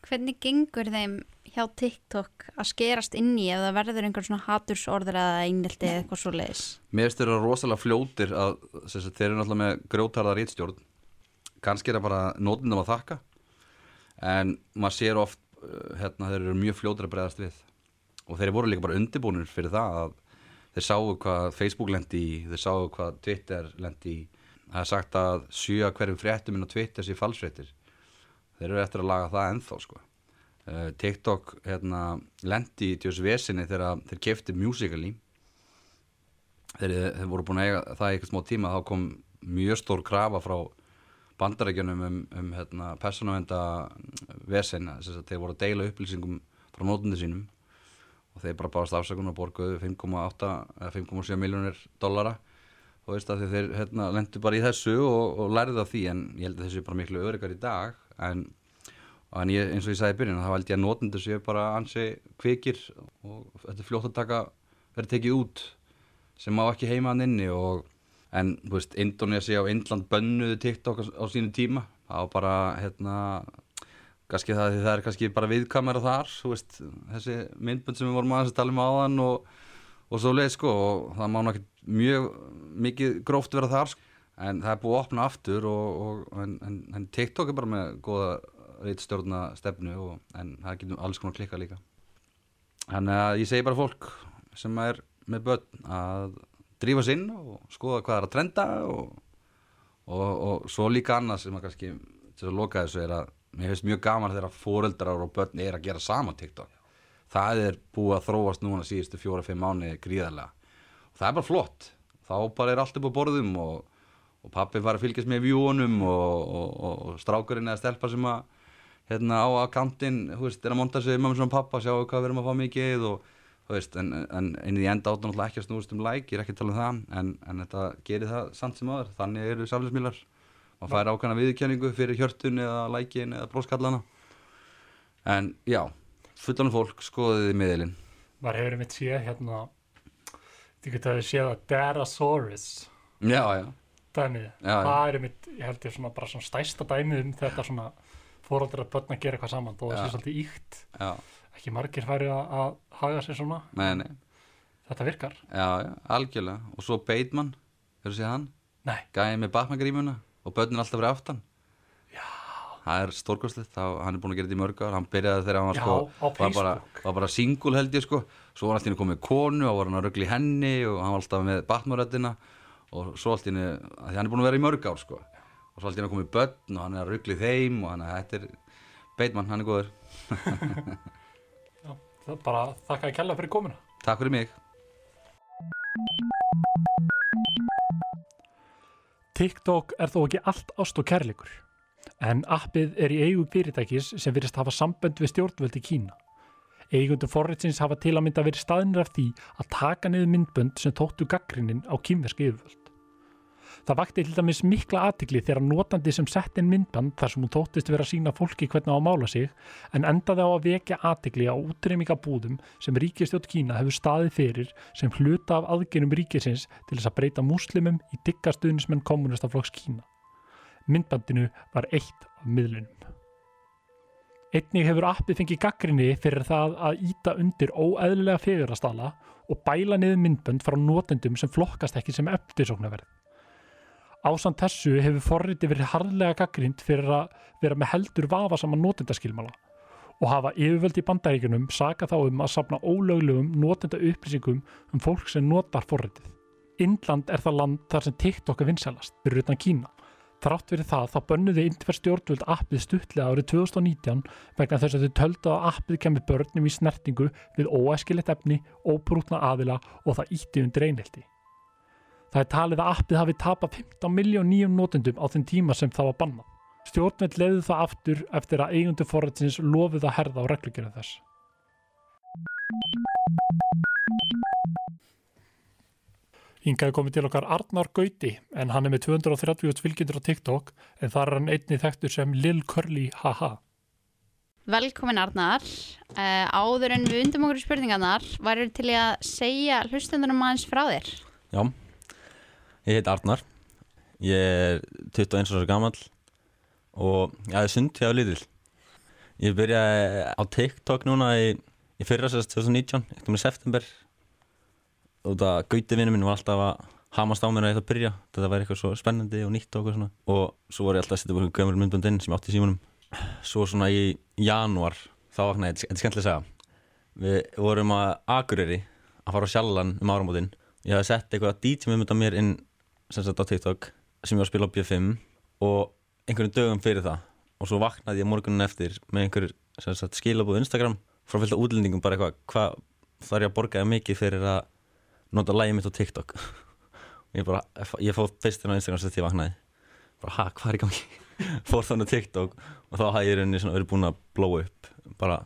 Hvernig gengur þeim hjá TikTok að skerast inn í ef það verður einhvern svona hatursorður eða einelti eða eitthvað svo leiðis? Mér finnst þeirra rosalega fljótir að að þeir eru náttúrulega með grjótarða rítstjórn kannski er það bara nótindum að þakka en maður sér oft uh, hérna þeir eru mjög fljótir að bregðast við. Og þeir voru líka bara undirbúinir fyrir það að þeir sáu hvað Facebook lendi í, þeir sáu hvað Twitter lendi í. Það er sagt að sjö hverjum fréttum inn á Twitter sé falsfréttir þeir eru eftir að laga það ennþá sko. Uh, TikTok hérna lendi í tjóðs vesinni þegar þeir kefti Musical.ly þeir, þeir voru búin að eiga það í eitthvað smá tíma þá kom mjög stór krafa frá bandarækjunum um, um hérna, persónavenda vesin þess að þeir voru að deila upplýsingum frá nótundu sínum og þeir bara báðast afsakun og borguðu 5,8 eða 5,7 miljónir dollara. Og veist að þeir hérna, lendu bara í þessu og, og lærið af því en ég held að þessu er bara miklu öryggar í dag en, en ég, eins og ég sagði í byrjun þá held ég að nótundu séu bara ansi kvikir og þetta er fljótt að taka verið tekið út sem má ekki heima hann inni og en þú veist, Indonesia og Indland bönnuðu TikTok á, á sínu tíma var bara, hérna kannski það, það er kannski bara viðkamera þar veist, þessi myndbönd sem við vorum aðeins að tala um áðan og, og svo leið sko og það má náttúrulega mjög mikið gróft vera þar sko. En það er búið að opna aftur og, og en, en, en TikTok er bara með goða reitstjórna stefnu og, en það getur alls konar klikka líka. Þannig að ég segi bara fólk sem er með börn að drífa sinn og skoða hvað er að trenda og, svo líka annað sem að kannski til að loka þessu er að mér finnst mjög gaman þegar fóreldrar og börn er að gera sama TikTok. Það er búið að þróast núna síðustu fjóra-fimm mánu gríðarlega. Og það er bara flott. Þá bara er allt upp á borðum og, og pappi fara að fylgjast með vjúunum og strákurinn eða stelpa sem að hérna á akkantinn er að monta sig með svona pappa sjáu hvað við erum að fá mikið og Veist, en, en einu í enda áttan alltaf ekki að snúast um læk, ég er ekki að tala um það en, en þetta gerir það samt sem aður þannig eru samfélagsmiðlar maður fær ákvæmna viðkjöningu fyrir hjörtun eða lækin eða bróskallana en já, fullan fólk skoðiði miðilinn. Var hefur mitt séð hérna þið getur að séð að Darasaurus Já, já dæmið, Já, það er mitt ég held ég svona bara svona stæsta dæmið um þetta svona fóröldur að börna gera eitthvað saman þó það sé svolítið íkt Já, ekki margir færi að, að haga sér svona. Nei, nei, þetta virkar, já, algjörlega. Og svo Bateman, hefur séð hann? Nei, gæði með Batman-grímuna og börnin alltaf verið aftan. Já. Það er stórkostlegt, hann er búin að gera þetta í mörg ár. Hann byrjaði þegar hann var sko var bara, var bara single held ég sko. Svo var alltaf henni komið konu og var hann að ruggla í henni og hann var alltaf með Batman-röddina og svo alltaf hann er búin að vera í mörg ár sko og svo alltaf henni komið börn og hann er að ruggla í þeim og hann er, þetta er Bateman, hann er góður já, það er bara þakka að kella fyrir komuna Takk fyrir mig TikTok er þó ekki allt ást og kærleikur en appið er í eigu fyrirtækis sem virðist hafa sambönd við stjórnvöld í Kína. Eigundur forritsins hafa til að mynda verið staðinir af því að taka niður myndbönd sem tóttu gaggrinnin á kýmverski yfirvöld. Það vakti til dæmis mikla aðtikli þegar notandi sem sett inn myndband þar sem hún tóttist vera að sína fólki hvernig á að mála sig en endaði á að vekja aðtikli á útreymingabúðum sem ríkistjótt Kína hefur staðið fyrir sem hluta af aðgjörnum ríkisins til þess að breyta múslimum í diggastuðnismenn kommunistaflokks Kína. Myndbandinu var eitt af miðlunum. Einnig hefur appið fengið gaggrinni fyrir það að íta undir óeðlilega fegurastala og bæla niður myndbönd frá notendum sem flokkast ekki sem eftirsóknarverð. Ásamt þessu hefur forriti verið harðlega gaggrind fyrir að vera með heldur vafa saman notendaskilmála og hafa yfirvöld í bandaríkunum saka þá um að safna ólöglegum notenda upplýsingum um fólk sem notar forritið. Indland er það land þar sem TikTok er vinsælast, fyrir utan Kína. Þrátt fyrir það þá bönnuði indver stjórnvöld appið stuttlega árið 2019 vegna þess að þau töldu að appið kemur börnum í snertingu við óæskilegt efni, óbrútna aðila og það ítti undir einhelti. Það er talið að appið hafi tapað 15 miljón nýjum notendum á þeim tíma sem það var bannað. Stjórnveld leiði það aftur eftir að eigundu forrætsins lofið að herða á reglugjörðu þess. Hingaði komið til okkar Arnar Gauti en hann er með 230 fylgjendur á TikTok en þar er hann einni þekktur sem Lil Curly Haha. Velkomin Arnar. Uh, áður en við undum okkur í spurningarnar, værið til í að segja hlustendunum aðeins frá þér? Já, ég heit Arnar, ég er 21 ára gammal og ég er sund hjá Lidl. Ég byrjaði á TikTok núna í, í fyrra sérst 2019, ekkert um í september. Og það gauti vinnu minn var alltaf að hamast á mér að ég ætla að byrja. Þetta var eitthvað svo spennandi og nýtt og eitthvað svona. Og svo var ég alltaf að setja búin gömur myndbönd inn sem ég átti í símanum. Svo svona í janúar þá vaknaði, þetta er skemmtilega að segja við vorum að Akureyri að fara á sjallan um áramótin. Ég hafði sett eitthvað DJ myndbönd á mér inn sem sagt á TikTok sem ég var að spila á B5 og einhverjum dögum fyrir það. Og svo vaknaði ég morgunin eftir með einhver skilabúð Instagram frá fylgta útlendingum bara eitthvað hvað þarf ég að borgaði mikið fyrir að nota lægi mitt á TikTok. Ég bara, ég fóð fyrstin á Instagram sem þetta ég vaknaði. Bara ha, hvað er í gangi? Fór þannig TikTok og þá hafði ég rauninni svona verið búin að blow up. Bara,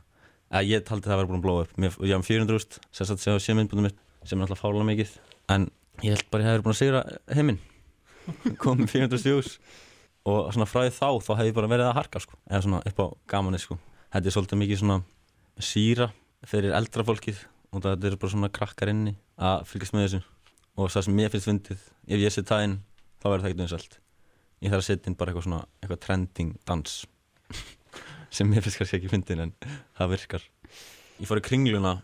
eða ég taldi það að vera búin að blow up. Og ég hafði 400.000 sem satt sér á sémyndbúinum mitt sem er alltaf fála mikið. En ég held bara ég hef verið búin að sigra heiminn. Komið 400 views og svona því þá þá hef ég bara verið að harka sko, eða svona upp á gamanið sko. Þetta er svolítið mikið svona síra fyrir eldra fólkið. Og þetta er bara svona krakkar inni að fylgjast með þessu. Og það sem ég finnst fundið ef ég set það inn þá verður það ekkert umsvælt ég þarf að setja inn bara eitthvað svona eitthvað trending dans. Sem ég finnst kannski ekki fundin en það virkar. Ég fór í kringluna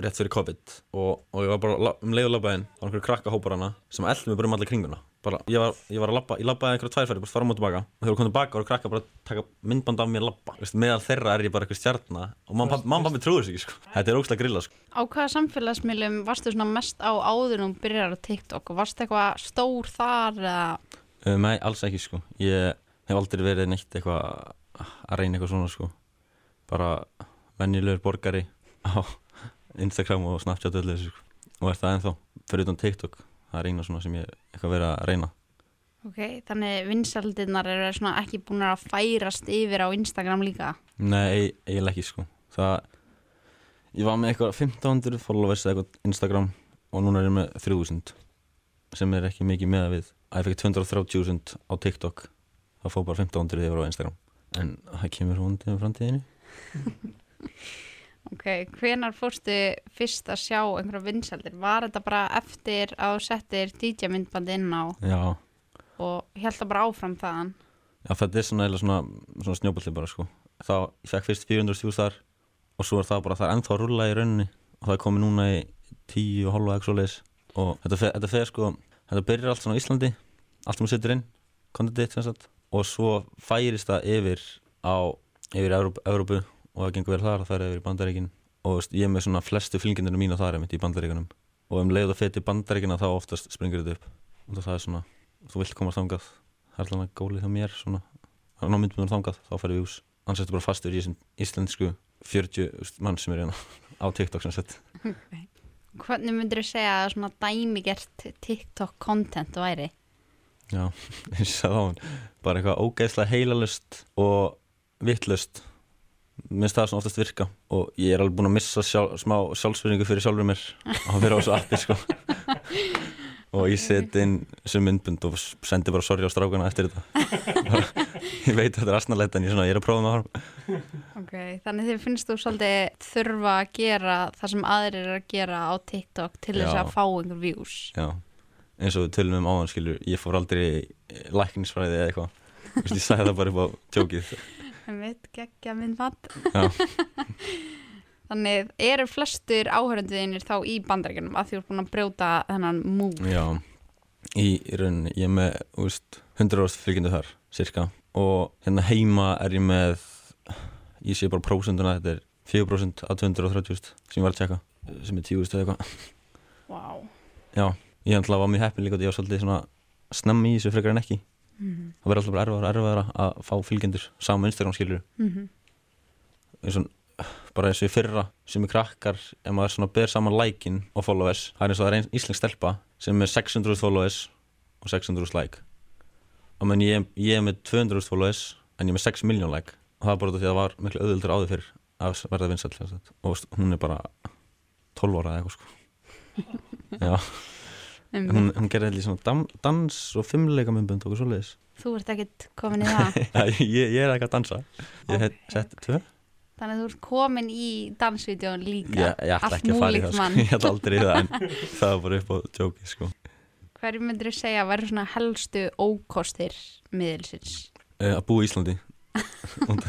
rétt fyrir COVID og, og ég var bara um leið og labbaðinn á einhverju krakka hópar hana sem eldum við bara um allir kringluna bara, ég, var, ég var að labba, ég labbaði einhverju tværfæri bara fara um og tilbaka og þegar við komum tilbaka og krakka bara taka myndband af mér labba meðal þeirra er ég bara eitthvað stjarnar og mamma pappi trúður ekki sko. þetta er ógslag grilla sko. Á hvaða samfélagsmiðlum varstu mest á áður og byrjar á TikTok og varstu eitthvað stór þar eða? Uh, nei, alls ekki sko ég hef aldrei verið neitt eitthvað að reyna eitthvað svona sko bara vennilegur borgari á Instagram og Snapchat og öllu þessu sko. og er það ennþá fyrir utan TikTok það er eina svona sem ég eitthvað verið að reyna. Ok, þannig vinsaldirnar eru svona ekki búin að færast yfir á Instagram líka? Nei, eiginlega ekki sko. Það, ég var með eitthvað 1500 followers eitthvað Instagram og núna er ég með 3000 sem er ekki mikið með að við. Að ég fekk 230.000 á TikTok það fóð bara 1500 yfir á Instagram. En það kemur hóndið um framtíðinni Ok, hvenar fórstu fyrst að sjá einhverja vinsaldir? Var þetta bara eftir að settir DJ myndband inn á Já, og held það bara áfram þaðan? já þetta er svona, svona, svona snjóballi bara sko þá, fekk fyrst 400.000 þar og svo er það bara, það er ennþá að rulla í rauninni og það er komið núna í 10 og halva leiðis og þetta þetta fer sko þetta byrjar allt svona á Íslandi allt sem þú setur inn, kontentið sem sagt og svo færist það yfir á, yfir Evrópu, Evrópu og það gengur vel þar, það er yfir í Bandaríkin. Og ég er með svona flestu fylgjendunum mína þar einmitt í Bandaríkinum og um leið og feti Bandaríkina þá oftast springur þetta upp. Og það er svona, þú vilt komast þangað það er alltaf gólið hjá mér svona er ná myndbunum þangað, þá færðu við ús annars ertu bara fastur í íslensku 40 mann sem er hérna á TikTok sem sett Okay. Hvernig myndir þú segja að svona dæmigert TikTok content væri? Já, eins og það bara eitthvað ógeðslega heilalust og vittlust minnst það svona oftast virka og ég er alveg búin að missa sjálf, smá sjálfsverðingu fyrir sjálfur mér. Að vera á þessu appi sko. Og ég seti inn sem myndbund og sendi bara sorgi á strákana eftir þetta. Ég veit að þetta er asnalegt en ég, svona, ég er að prófa með það Ok, þannig þið finnst þú svolítið þurfa að gera það sem aðrir er að gera á TikTok til þess Já. að fá einhver views. Já, eins og tölum um áðan skilur ég fór aldrei lækningsfræði eða eitthvað. Ég sagði það bara upp á tjókið Veit, geggja. Já, Þannig eru flestur áhörönduðinir þá í bandaríkjunum að þú ert búin að brjóta þennan múl. já í rauninni, ég er með veist, 100 árs fylgjendu þar, cirka og hérna heima er ég með ég sé bara prósenduna þetta er 4% af 230 sem ég var að tjekka, sem er 10 eða eitthvað Vá. Já, ég ætla að var mjög heppin líka og ég var svolítið svona snemmi í þessu frekar en ekki Mm það verður alltaf bara erfaðara og erfaðara að fá fylgjendur saman Instagram skilur -hmm. eins og bara eins og í fyrra sem er krakkar ef maður svona ber saman like-in og followers það er eins og það er einn íslensk stelpa sem er 600 followers og 600 like. Og menn ég, ég er með 200 followers en ég er með 6 miljón like. Og það er bara því að það var miklu auðvöldur áður fyrir að verða vinsall og hún er bara 12 ára eða eitthvað sko. Já, en hún, hún gerði allir svona dan, dans og fimmleika myndbönd og okkur svoleiðis Þú ert ekkert komin í það. Já, ég, ég er ekki að dansa ég hef sett tvö Þannig að þú ert komin í dansvídeón líka Ég, ég ætla ekki að fara í það sko. Ég ætla aldrei í það en það var bara upp á djóki sko. Hverju myndir þú segja að væri svona helstu ókostir miðilsins? uh, Að búa í Íslandi og,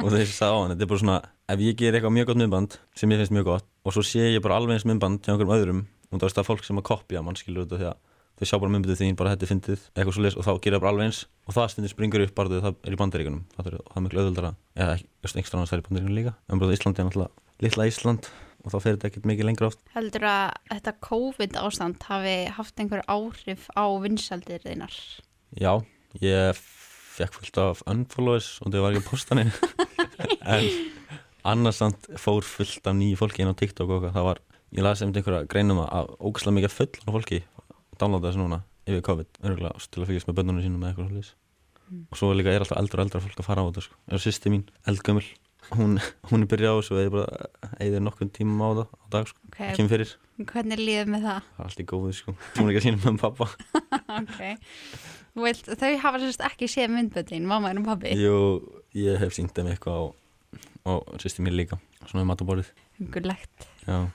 og þessi sagði á hann Þetta er bara svona Ef ég ger eitthvað mjög gott myndband sem ég finnst mjög gott og svo sé ég bara alveg eins myndband hjá einhverjum öðrum og það er fólk sem að kopja mann skilur þetta því að þau sjá bara myndbandið þín bara þetta er fyndið eitthvað svo og þá gerir það bara alveg eins. Og það stundir springur upp bara það er í bandaríkunum það er, það er miklu öðvöldara eða einhverjum annars er í bandaríkunum líka. En bara Íslandi er náttúrulega litla Ísland og þá fer þetta ekkert mikið lengra oft. Heldur að þetta COVID ástand hafi haft einhver áhrif á vinsaldir þeinar? Já, ég fekk fullt af unfollows og það var ekki postanir en annars samt fór fullt af nýju fólki inn á TikTok og það var, ég las einmitt einhverja greinum að ógæslega mikið fullan fólki downloada þessu núna yfir COVID örgulega til að fylgjast með bönnunum sínum með eitthvað svolítið og svo líka er alltaf eldra og eldra fólk að fara á þetta sko. er sýsti mín, eldgömmul hún, hún er byrjað á þessu og ég bara eigður nokkun tíma á það á dag sko. Okay. kemur fyrir, Hvernig líður með það? það er allt í góðu sko. þú er ekki að sína með pappa ok. Þú Vilt, þau hafa sérst ekki séð myndböndin, mamma og pabbi. Jú, ég hef sínt þeim eitthvað og, sýsti mér líka svona um mataborðið Hungurlegt. Já,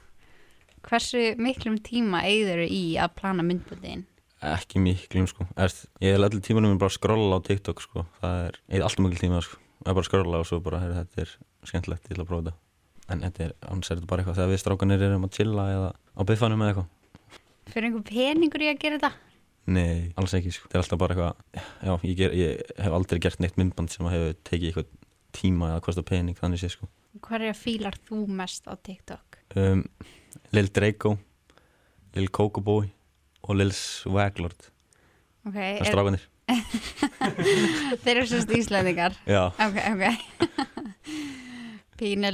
Hversu miklum tíma eigður í að plana myndböndin? ekki miklum sko. Erst, Ég er allir tímanum bara að skrolla á TikTok sko. Það er, ég er alltaf mikil tíma sko. Það er bara að skrolla og svo bara, heyr, þetta er skemmtilegt, ég ætla að prófa þetta. En þetta er, annars er þetta bara eitthvað þegar við strákanir erum að chilla eða á biffanum eða eitthvað. Fyrir einhver peningur í að gera þetta? Nei, alls ekki sko, þetta er alltaf bara eitthvað Já, ég, ger, ég hef aldrei gert neitt myndband sem að hefur tekið eitthvað tíma eða kosta pening þannig sé sko. Hverja fílar þú mest á TikTok? um, Lil Draco Lil Cocoboy og Lil Swaglord Ok, Það er strákanir þeir eru sérst íslendingar. Já, Ok, ok. Pínu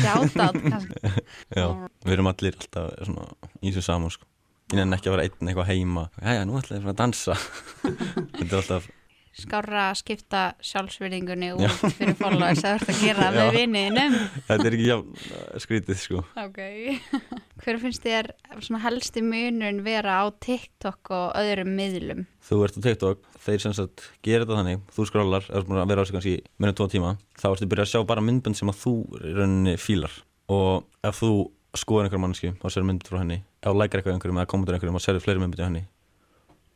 sjátt kannski. já, við erum allir alltaf svona í þessu saman sko Ég nefn ekki að vera einn eitthvað heima Jæja, nú ætla ég að dansa Þetta er alltaf, Skárra að skipta sjálfsverðingunni út fyrir followers að ert að gera með Já. vinniðinum. þetta er ekki jafn uh, skrítið sko Ok. Hver finnst þér helsti munun vera á TikTok og öðrum miðlum? Þú ert á TikTok, þeir sem sagt gera þetta þannig, þú skrólar, er að vera á sig kannski en tvo tíma, þá ertu að byrja að sjá bara myndbönd sem að þú rauninni fílar og ef þú skoðar einhver mannski og sér mynd frá henni, ef þú lækar eitthvað einhverjum eða kommentar einhverjum og sérðu fleiri myndbönd hjá henni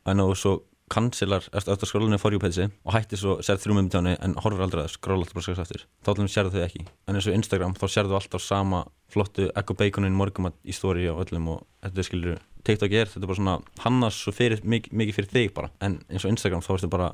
en þú svo ertu eftir að skróla henni for you page og hættir svo, þrjú myndbönd hjá henni en horfur aldrei að skróla alltaf bara skræst eftir. Þá allir sérðu þau ekki, en eins og Instagram þá sérðu alltaf sama flottu ekko baconin morgumat í story og öllum og þetta er skilur TikTok er, þetta er bara svona hannast svo fyrir, mikið, mikið fyrir þig bara. En eins og Instagram þá ertu bara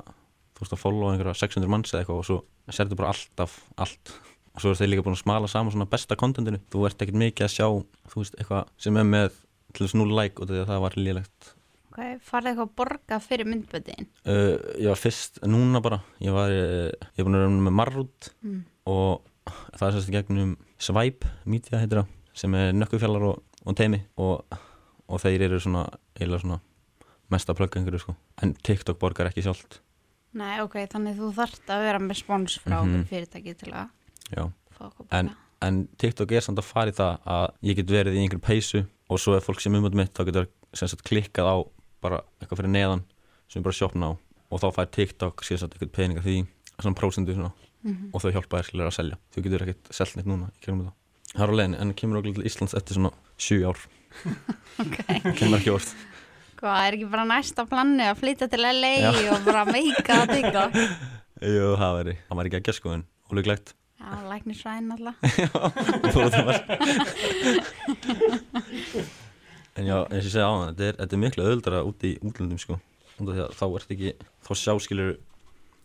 þú veist að followa einhverja 600 manns eða eitthvað og svo sérðu bara alltaf allt. Og svo er þeir líka búin að smala saman svona besta kontentinu þú ert ekkert mikið að sjá þú veist eitthvað sem er með til þess 0 like og að það var lélegt Ok, farið eitthvað að borga fyrir myndböndin? uh, ég var fyrst núna bara ég var, uh, ég er búin að vera með Marrút Mm. og það er sérst í gegnum Swipe Media heitir það sem er nökkufjallar og, og teimi og, og þeir eru svona svona mest að plugga einhverju sko en TikTok borgar ekki sjálft Nei, ok, þannig þú þarft að vera með spons frá mm Mhm. fyrirtæki til að já En- en TikTok er samt að fara í það að ég get verið í einhverju peysu og svo er fólk sem umhund mitt þá getur klikkað á bara eitthvað fyrir neðan sem ég bara sjopna á og þá fær TikTok síðan eitthvað peninga því svona prósendu svona Mhm. og þau hjálpa þér að selja þú getur ekkert selt neitt núna það er á leiðin en kemur okkur til Íslands eftir svona 7 ár kemur ekki orð Hvað, er ekki bara næsta planni að flytja til LA Já. og bara meika á TikTok? Jú, það væri, það væri ekki að gerskoðun ólíklegt Já, læknisfræðin alltaf. Fórhaldumar. En já, eins og ég segja á er, þetta er miklu öðuldara út í útlöndum sko. Þá ert ekki þá sjáskilur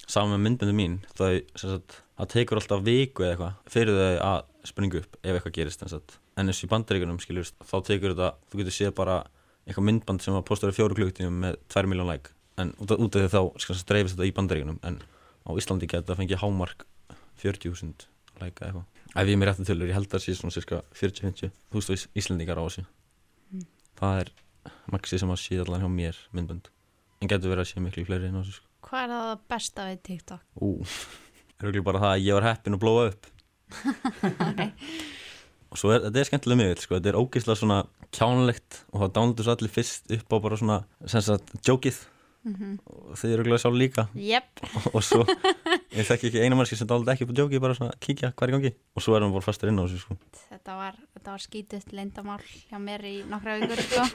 saman með myndböndu mín. Þau, það tekur alltaf viku eða eitthvað fyrir þau að springa upp ef eitthvað gerist en eins og í bandaríkunum skilur þá tekur þetta, þú getur séð bara eitthvað myndband sem að postar í fjóru klukktíum með 2 miljón like. En út af, því þá dreifist þetta í bandaríkunum en á Íslandi geta það fengið hámark 40.000 like eða eitthvað. Ef ég mér réttu tölur, ég held að það sé svona cirka 40-50 þú veist þú Íslendingar á þessu. Það er maxi sem að sé allan hjá mér myndbönd en getur verið að sé miklu fleiri en þessu sko. Hvað er það besta við TikTok? ú, er ekki bara það að ég var heppin að blóa upp og svo er, þetta er skemmtilega miður sko. þetta er ógeðslega svona kjánlegt og það dándur svo allir fyrst upp á bara svona sem sagt, jókið og þið eru glæðið sjálf líka. Jep, og svo, ég þekki ekki eina mannski sem dálítið ekki upp á djóki, bara svona kíkja hver gangi. Og svo erum við bara fastur inn á þessu sko. Þetta var, var skítið leyndamál hjá mér í nokkra vikur sko.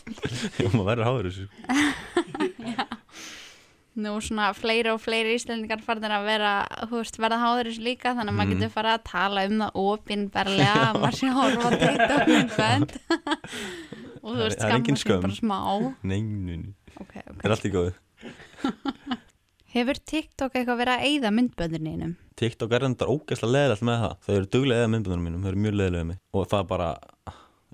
og maður verður háður þessu sko. Nú svona fleiri og fleiri íslendingar farnir að vera, þú veist, verða háður þessu líka þannig að maður Mhm. getur fara að tala um það opinberlega, að maður sé að horfa á TikTok myndbönd og þú veist, skamma skömm. bara smá. Nei, nei, nei, okay, það okay. er allt í góðu. Hefur TikTok eitthvað verið að eyða myndböndinniðinum? TikTok er endar ógeðslega leðilegt með það. Þau eru duglega eða myndbandunum mínum, þau eru mjög leðilega með og það er bara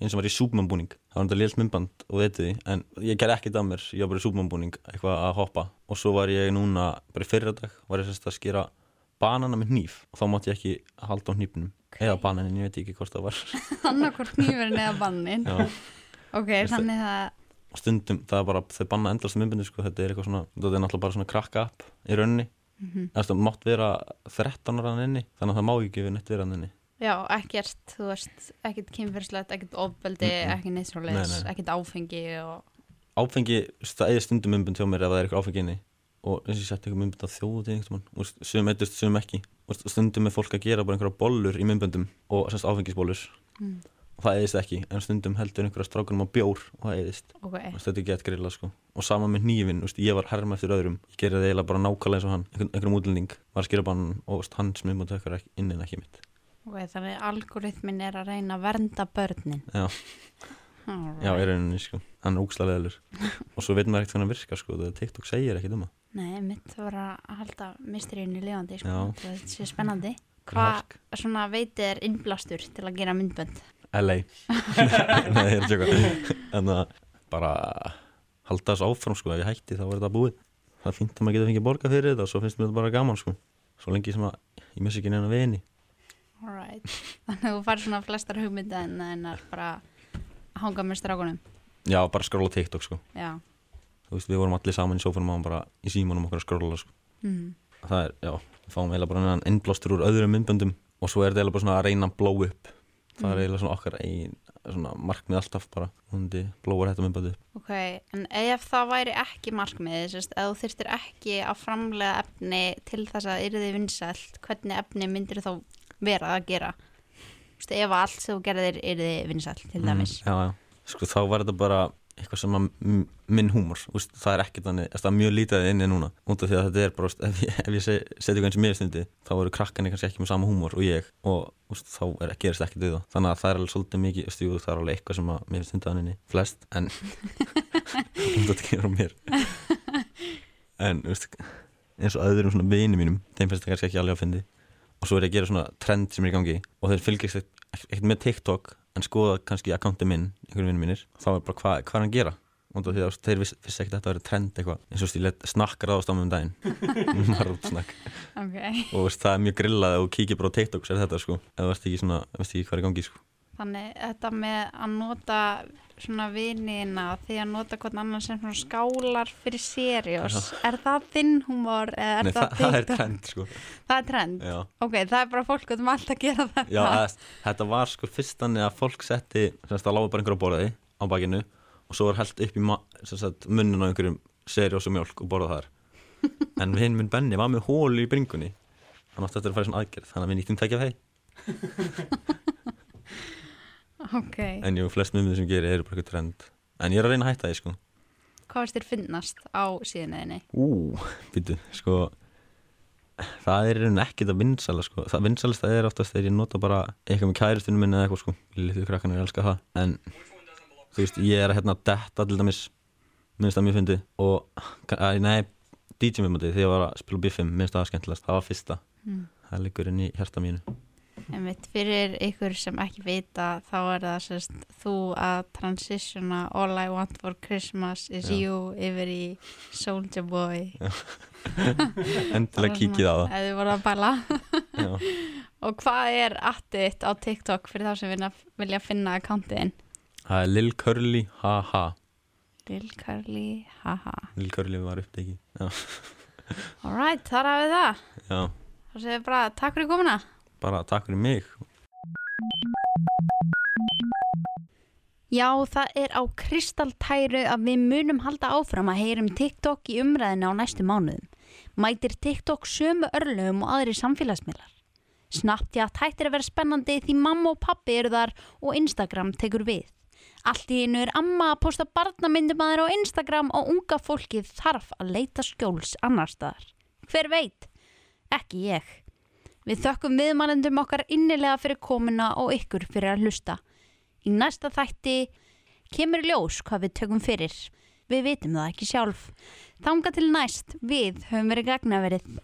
eins og var í súpmannbúning það var enda lélt myndband og þetta því en ég ger ekkert af mér, ég var bara í súpmannbúning eitthvað að hoppa. Og svo var ég núna bara í fyrradag, var ég sérst að skera banana með hníf. Og þá mátti ég ekki halda á hnífnum. Eða bananin, ég veit ekki hvort það var. Annarkvort nýverinn eða bannin Já. Ok, þannig að stundum, það er bara, þau banna endast myndbandi sko, þetta er eitthvað svona, þetta er náttúrulega bara svona krakka app í rauninni, Mhm. það mátt vera 13 ára hann inni, þannig að það má ekki við neitt vera hann inni Já, ekkert, þú veist, ekkert kynfyrirslegt, ekkert ofbeldi, Mm, mm. ekki neitt svo Nei, leis, nei. ekkert áfengi og... áfengi, það eða stundum myndbund hjá mér ef það er eitthvað áfengi inni og eins og ég sett eitthvað myndbund á þjóðu einhvern mann sum eitthvað, sum ekki og stundum er fólk að gera bara einhverja bollur í myndbundum og semst áfengisbollur Mm. Það eðist ekki, en stundum heldur einhverja strákunum á bjór og það eðist Ok, þetta er gett grilla sko. Og sama með hnífin, veist, ég var herma eftir öðrum. Ég gerði það eiginlega bara nákvæmlega eins og hann. Einhver, einhverjum útlending var að skera bann og veist, hans myndbund hökkar ekki inn en ekki mitt. Ok, þannig að algoritmin er að reyna að vernda börnin. Já. Alright. já, er rauninni sko, hann er ógslega leðilur og svo veit maður ekkert hvernig hann virkar sko, það TikTok segir ekkert um það. Nei, mitt var að halda mysteríunni lifandi, sko, þetta sé spennandi. Hvað veitir innblástur til að gera myndbönd? LA Nei, ég er að tjóka En að bara halda þessu áfram sko, ef ég hætti þá er þetta búið. Það er fínt að maður getur fengið borga fyrir þetta og svo finnst mér þetta bara gaman sko. Svo lengi sem að ég missi ekki neina vini. Alright, þannig að þú fær svona flestar hugmynda en en er bara að hanga með strákunum. Já, bara skróla TikTok sko. Já. Þú veist, við vorum allir saman í sófanum og bara í símanum okkur að skróla sko. Mm. Það er, já, við fáum eiginlega bara enn innblástur úr öðrum myndböndum og svo er þetta eiginlega bara svona að reyna að blóa upp Það er Mm. eiginlega svona okkar ein, svona markmið alltaf bara Hundi þetta myndböndu upp Ok, en ef það væri ekki markmið, sérst, ef þú þyrftir ekki að framlega efni til þess að yrði vinsælt, hvernig efni myndir þá vera að gera? Veist, ef allt sem þú gerðir yrði vinsælt, til dæmis. Mm, já, já. Sko þá var þetta bara eitthvað sem minn húmor úst, það er ekkert þannig, það er mjög lítið inni núna. Út af því að þetta er bara, ef ég, ef ég se- seti eitthvað eins og mér stundi, þá eru krakkarnir kannski ekki með sama húmor og ég og úst, þá er, gerist við það, þannig að það er alveg svolítið mikið, úst, jú, það er alveg eitthvað sem mér finnst stundaðan inni flest, en þetta ekki frá mér. En úst, eins og öðrum svona vini mínum, þeim finnst það kannski ekki alveg að fyndi og svo er ég að gera svona trend sem er í gangi og þeir fylgjast ekkert með TikTok en skoða kannski akkánti minn, einhverjum vinnum mínir þá er bara hvað hva er hann að gera? Og því að þeir viss, vissi ekkert að þetta verið trend eitthvað. Eins og stíl snakkar á stámum um daginn. Marrútsnakk Ok. og veist, það er mjög grillað þú kíkir bara á TikTok sér þetta sko, þú veist ekki svona veist ekki hvað er í gangi sko Þannig þetta með að nota svona vinina því að nota hvern annan sem svona skálar fyrir seriós, er það þinn húmor eða er Nei, það það, það er trend sko. Það er trend? Já, Ok, það er bara fólk um allt að gera þetta. Já að, þetta var sko fyrst þannig að fólk setti semst það láði bara einhverju að borði á bakinu og svo var held upp í sagt, munnin á einhverjum seriós og mjólk og borða þar. En hinn minn Benni var með hólu í bringunni. Hann átti eftir að fara í svona aðgerð þannig að við nýttum tekja þeir Ok, en jú, flest mjög sem gerir eru bara eitthvað trend. En ég er að reyna að hætta því sko. Hvað veist þér finnast á síðunniðinni? Ú, býtu, sko það er í rauninni ekkert að vinsala sko. það vinsalist það er oftast þegar ég nota bara eitthvað með kæristunum minni eða eitthvað sko. Lítið krakkan er elska það en þú veist, ég er að hérna detta til dæmis. Minnst að mér fyndi og, að, nei, DJ minnmandi þegar ég var að spila biffum, minnst það var skemmtilegast. Það var fyrsta, Mm. það liggur inn í hjarta mínu Einmitt, fyrir ykkur sem ekki vita þá er það sérst þú að transitiona All I Want for Christmas is Já. You yfir í Soulja Boy. Endilega kíkið á það. Ef þið voru að bæla. Og hvað er attið á TikTok fyrir þá sem vilja, vilja finna akkántiðin? það er Lil Curly, ha ha Lil Curly, haha. Lil Curly var uppteki já, Alright, þar hafið það. Já, Þá segir ég bara takk fyrir komuna bara takk fyrir mig Já, það er á kristaltæru að við munum halda áfram að heyrum TikTok í umræðinu á næstu mánuðum. Mætir TikTok sömu örlögum og aðri samfélagsmiðlar. Snapchat hættir að vera spennandi því mamma og pappi eru þar og Instagram tekur við. Allt í einu er amma að posta barnamyndum að þeir á Instagram og unga fólkið þarf að leita skjóls annar staðar. Hver veit? Ekki ég. Við þökkum viðmannendum okkar innilega fyrir komuna og ykkur fyrir að hlusta. Í næsta þætti kemur ljós hvað við tökum fyrir. Við vitum það ekki sjálf. Þanga til næst, við höfum verið gagnaverið.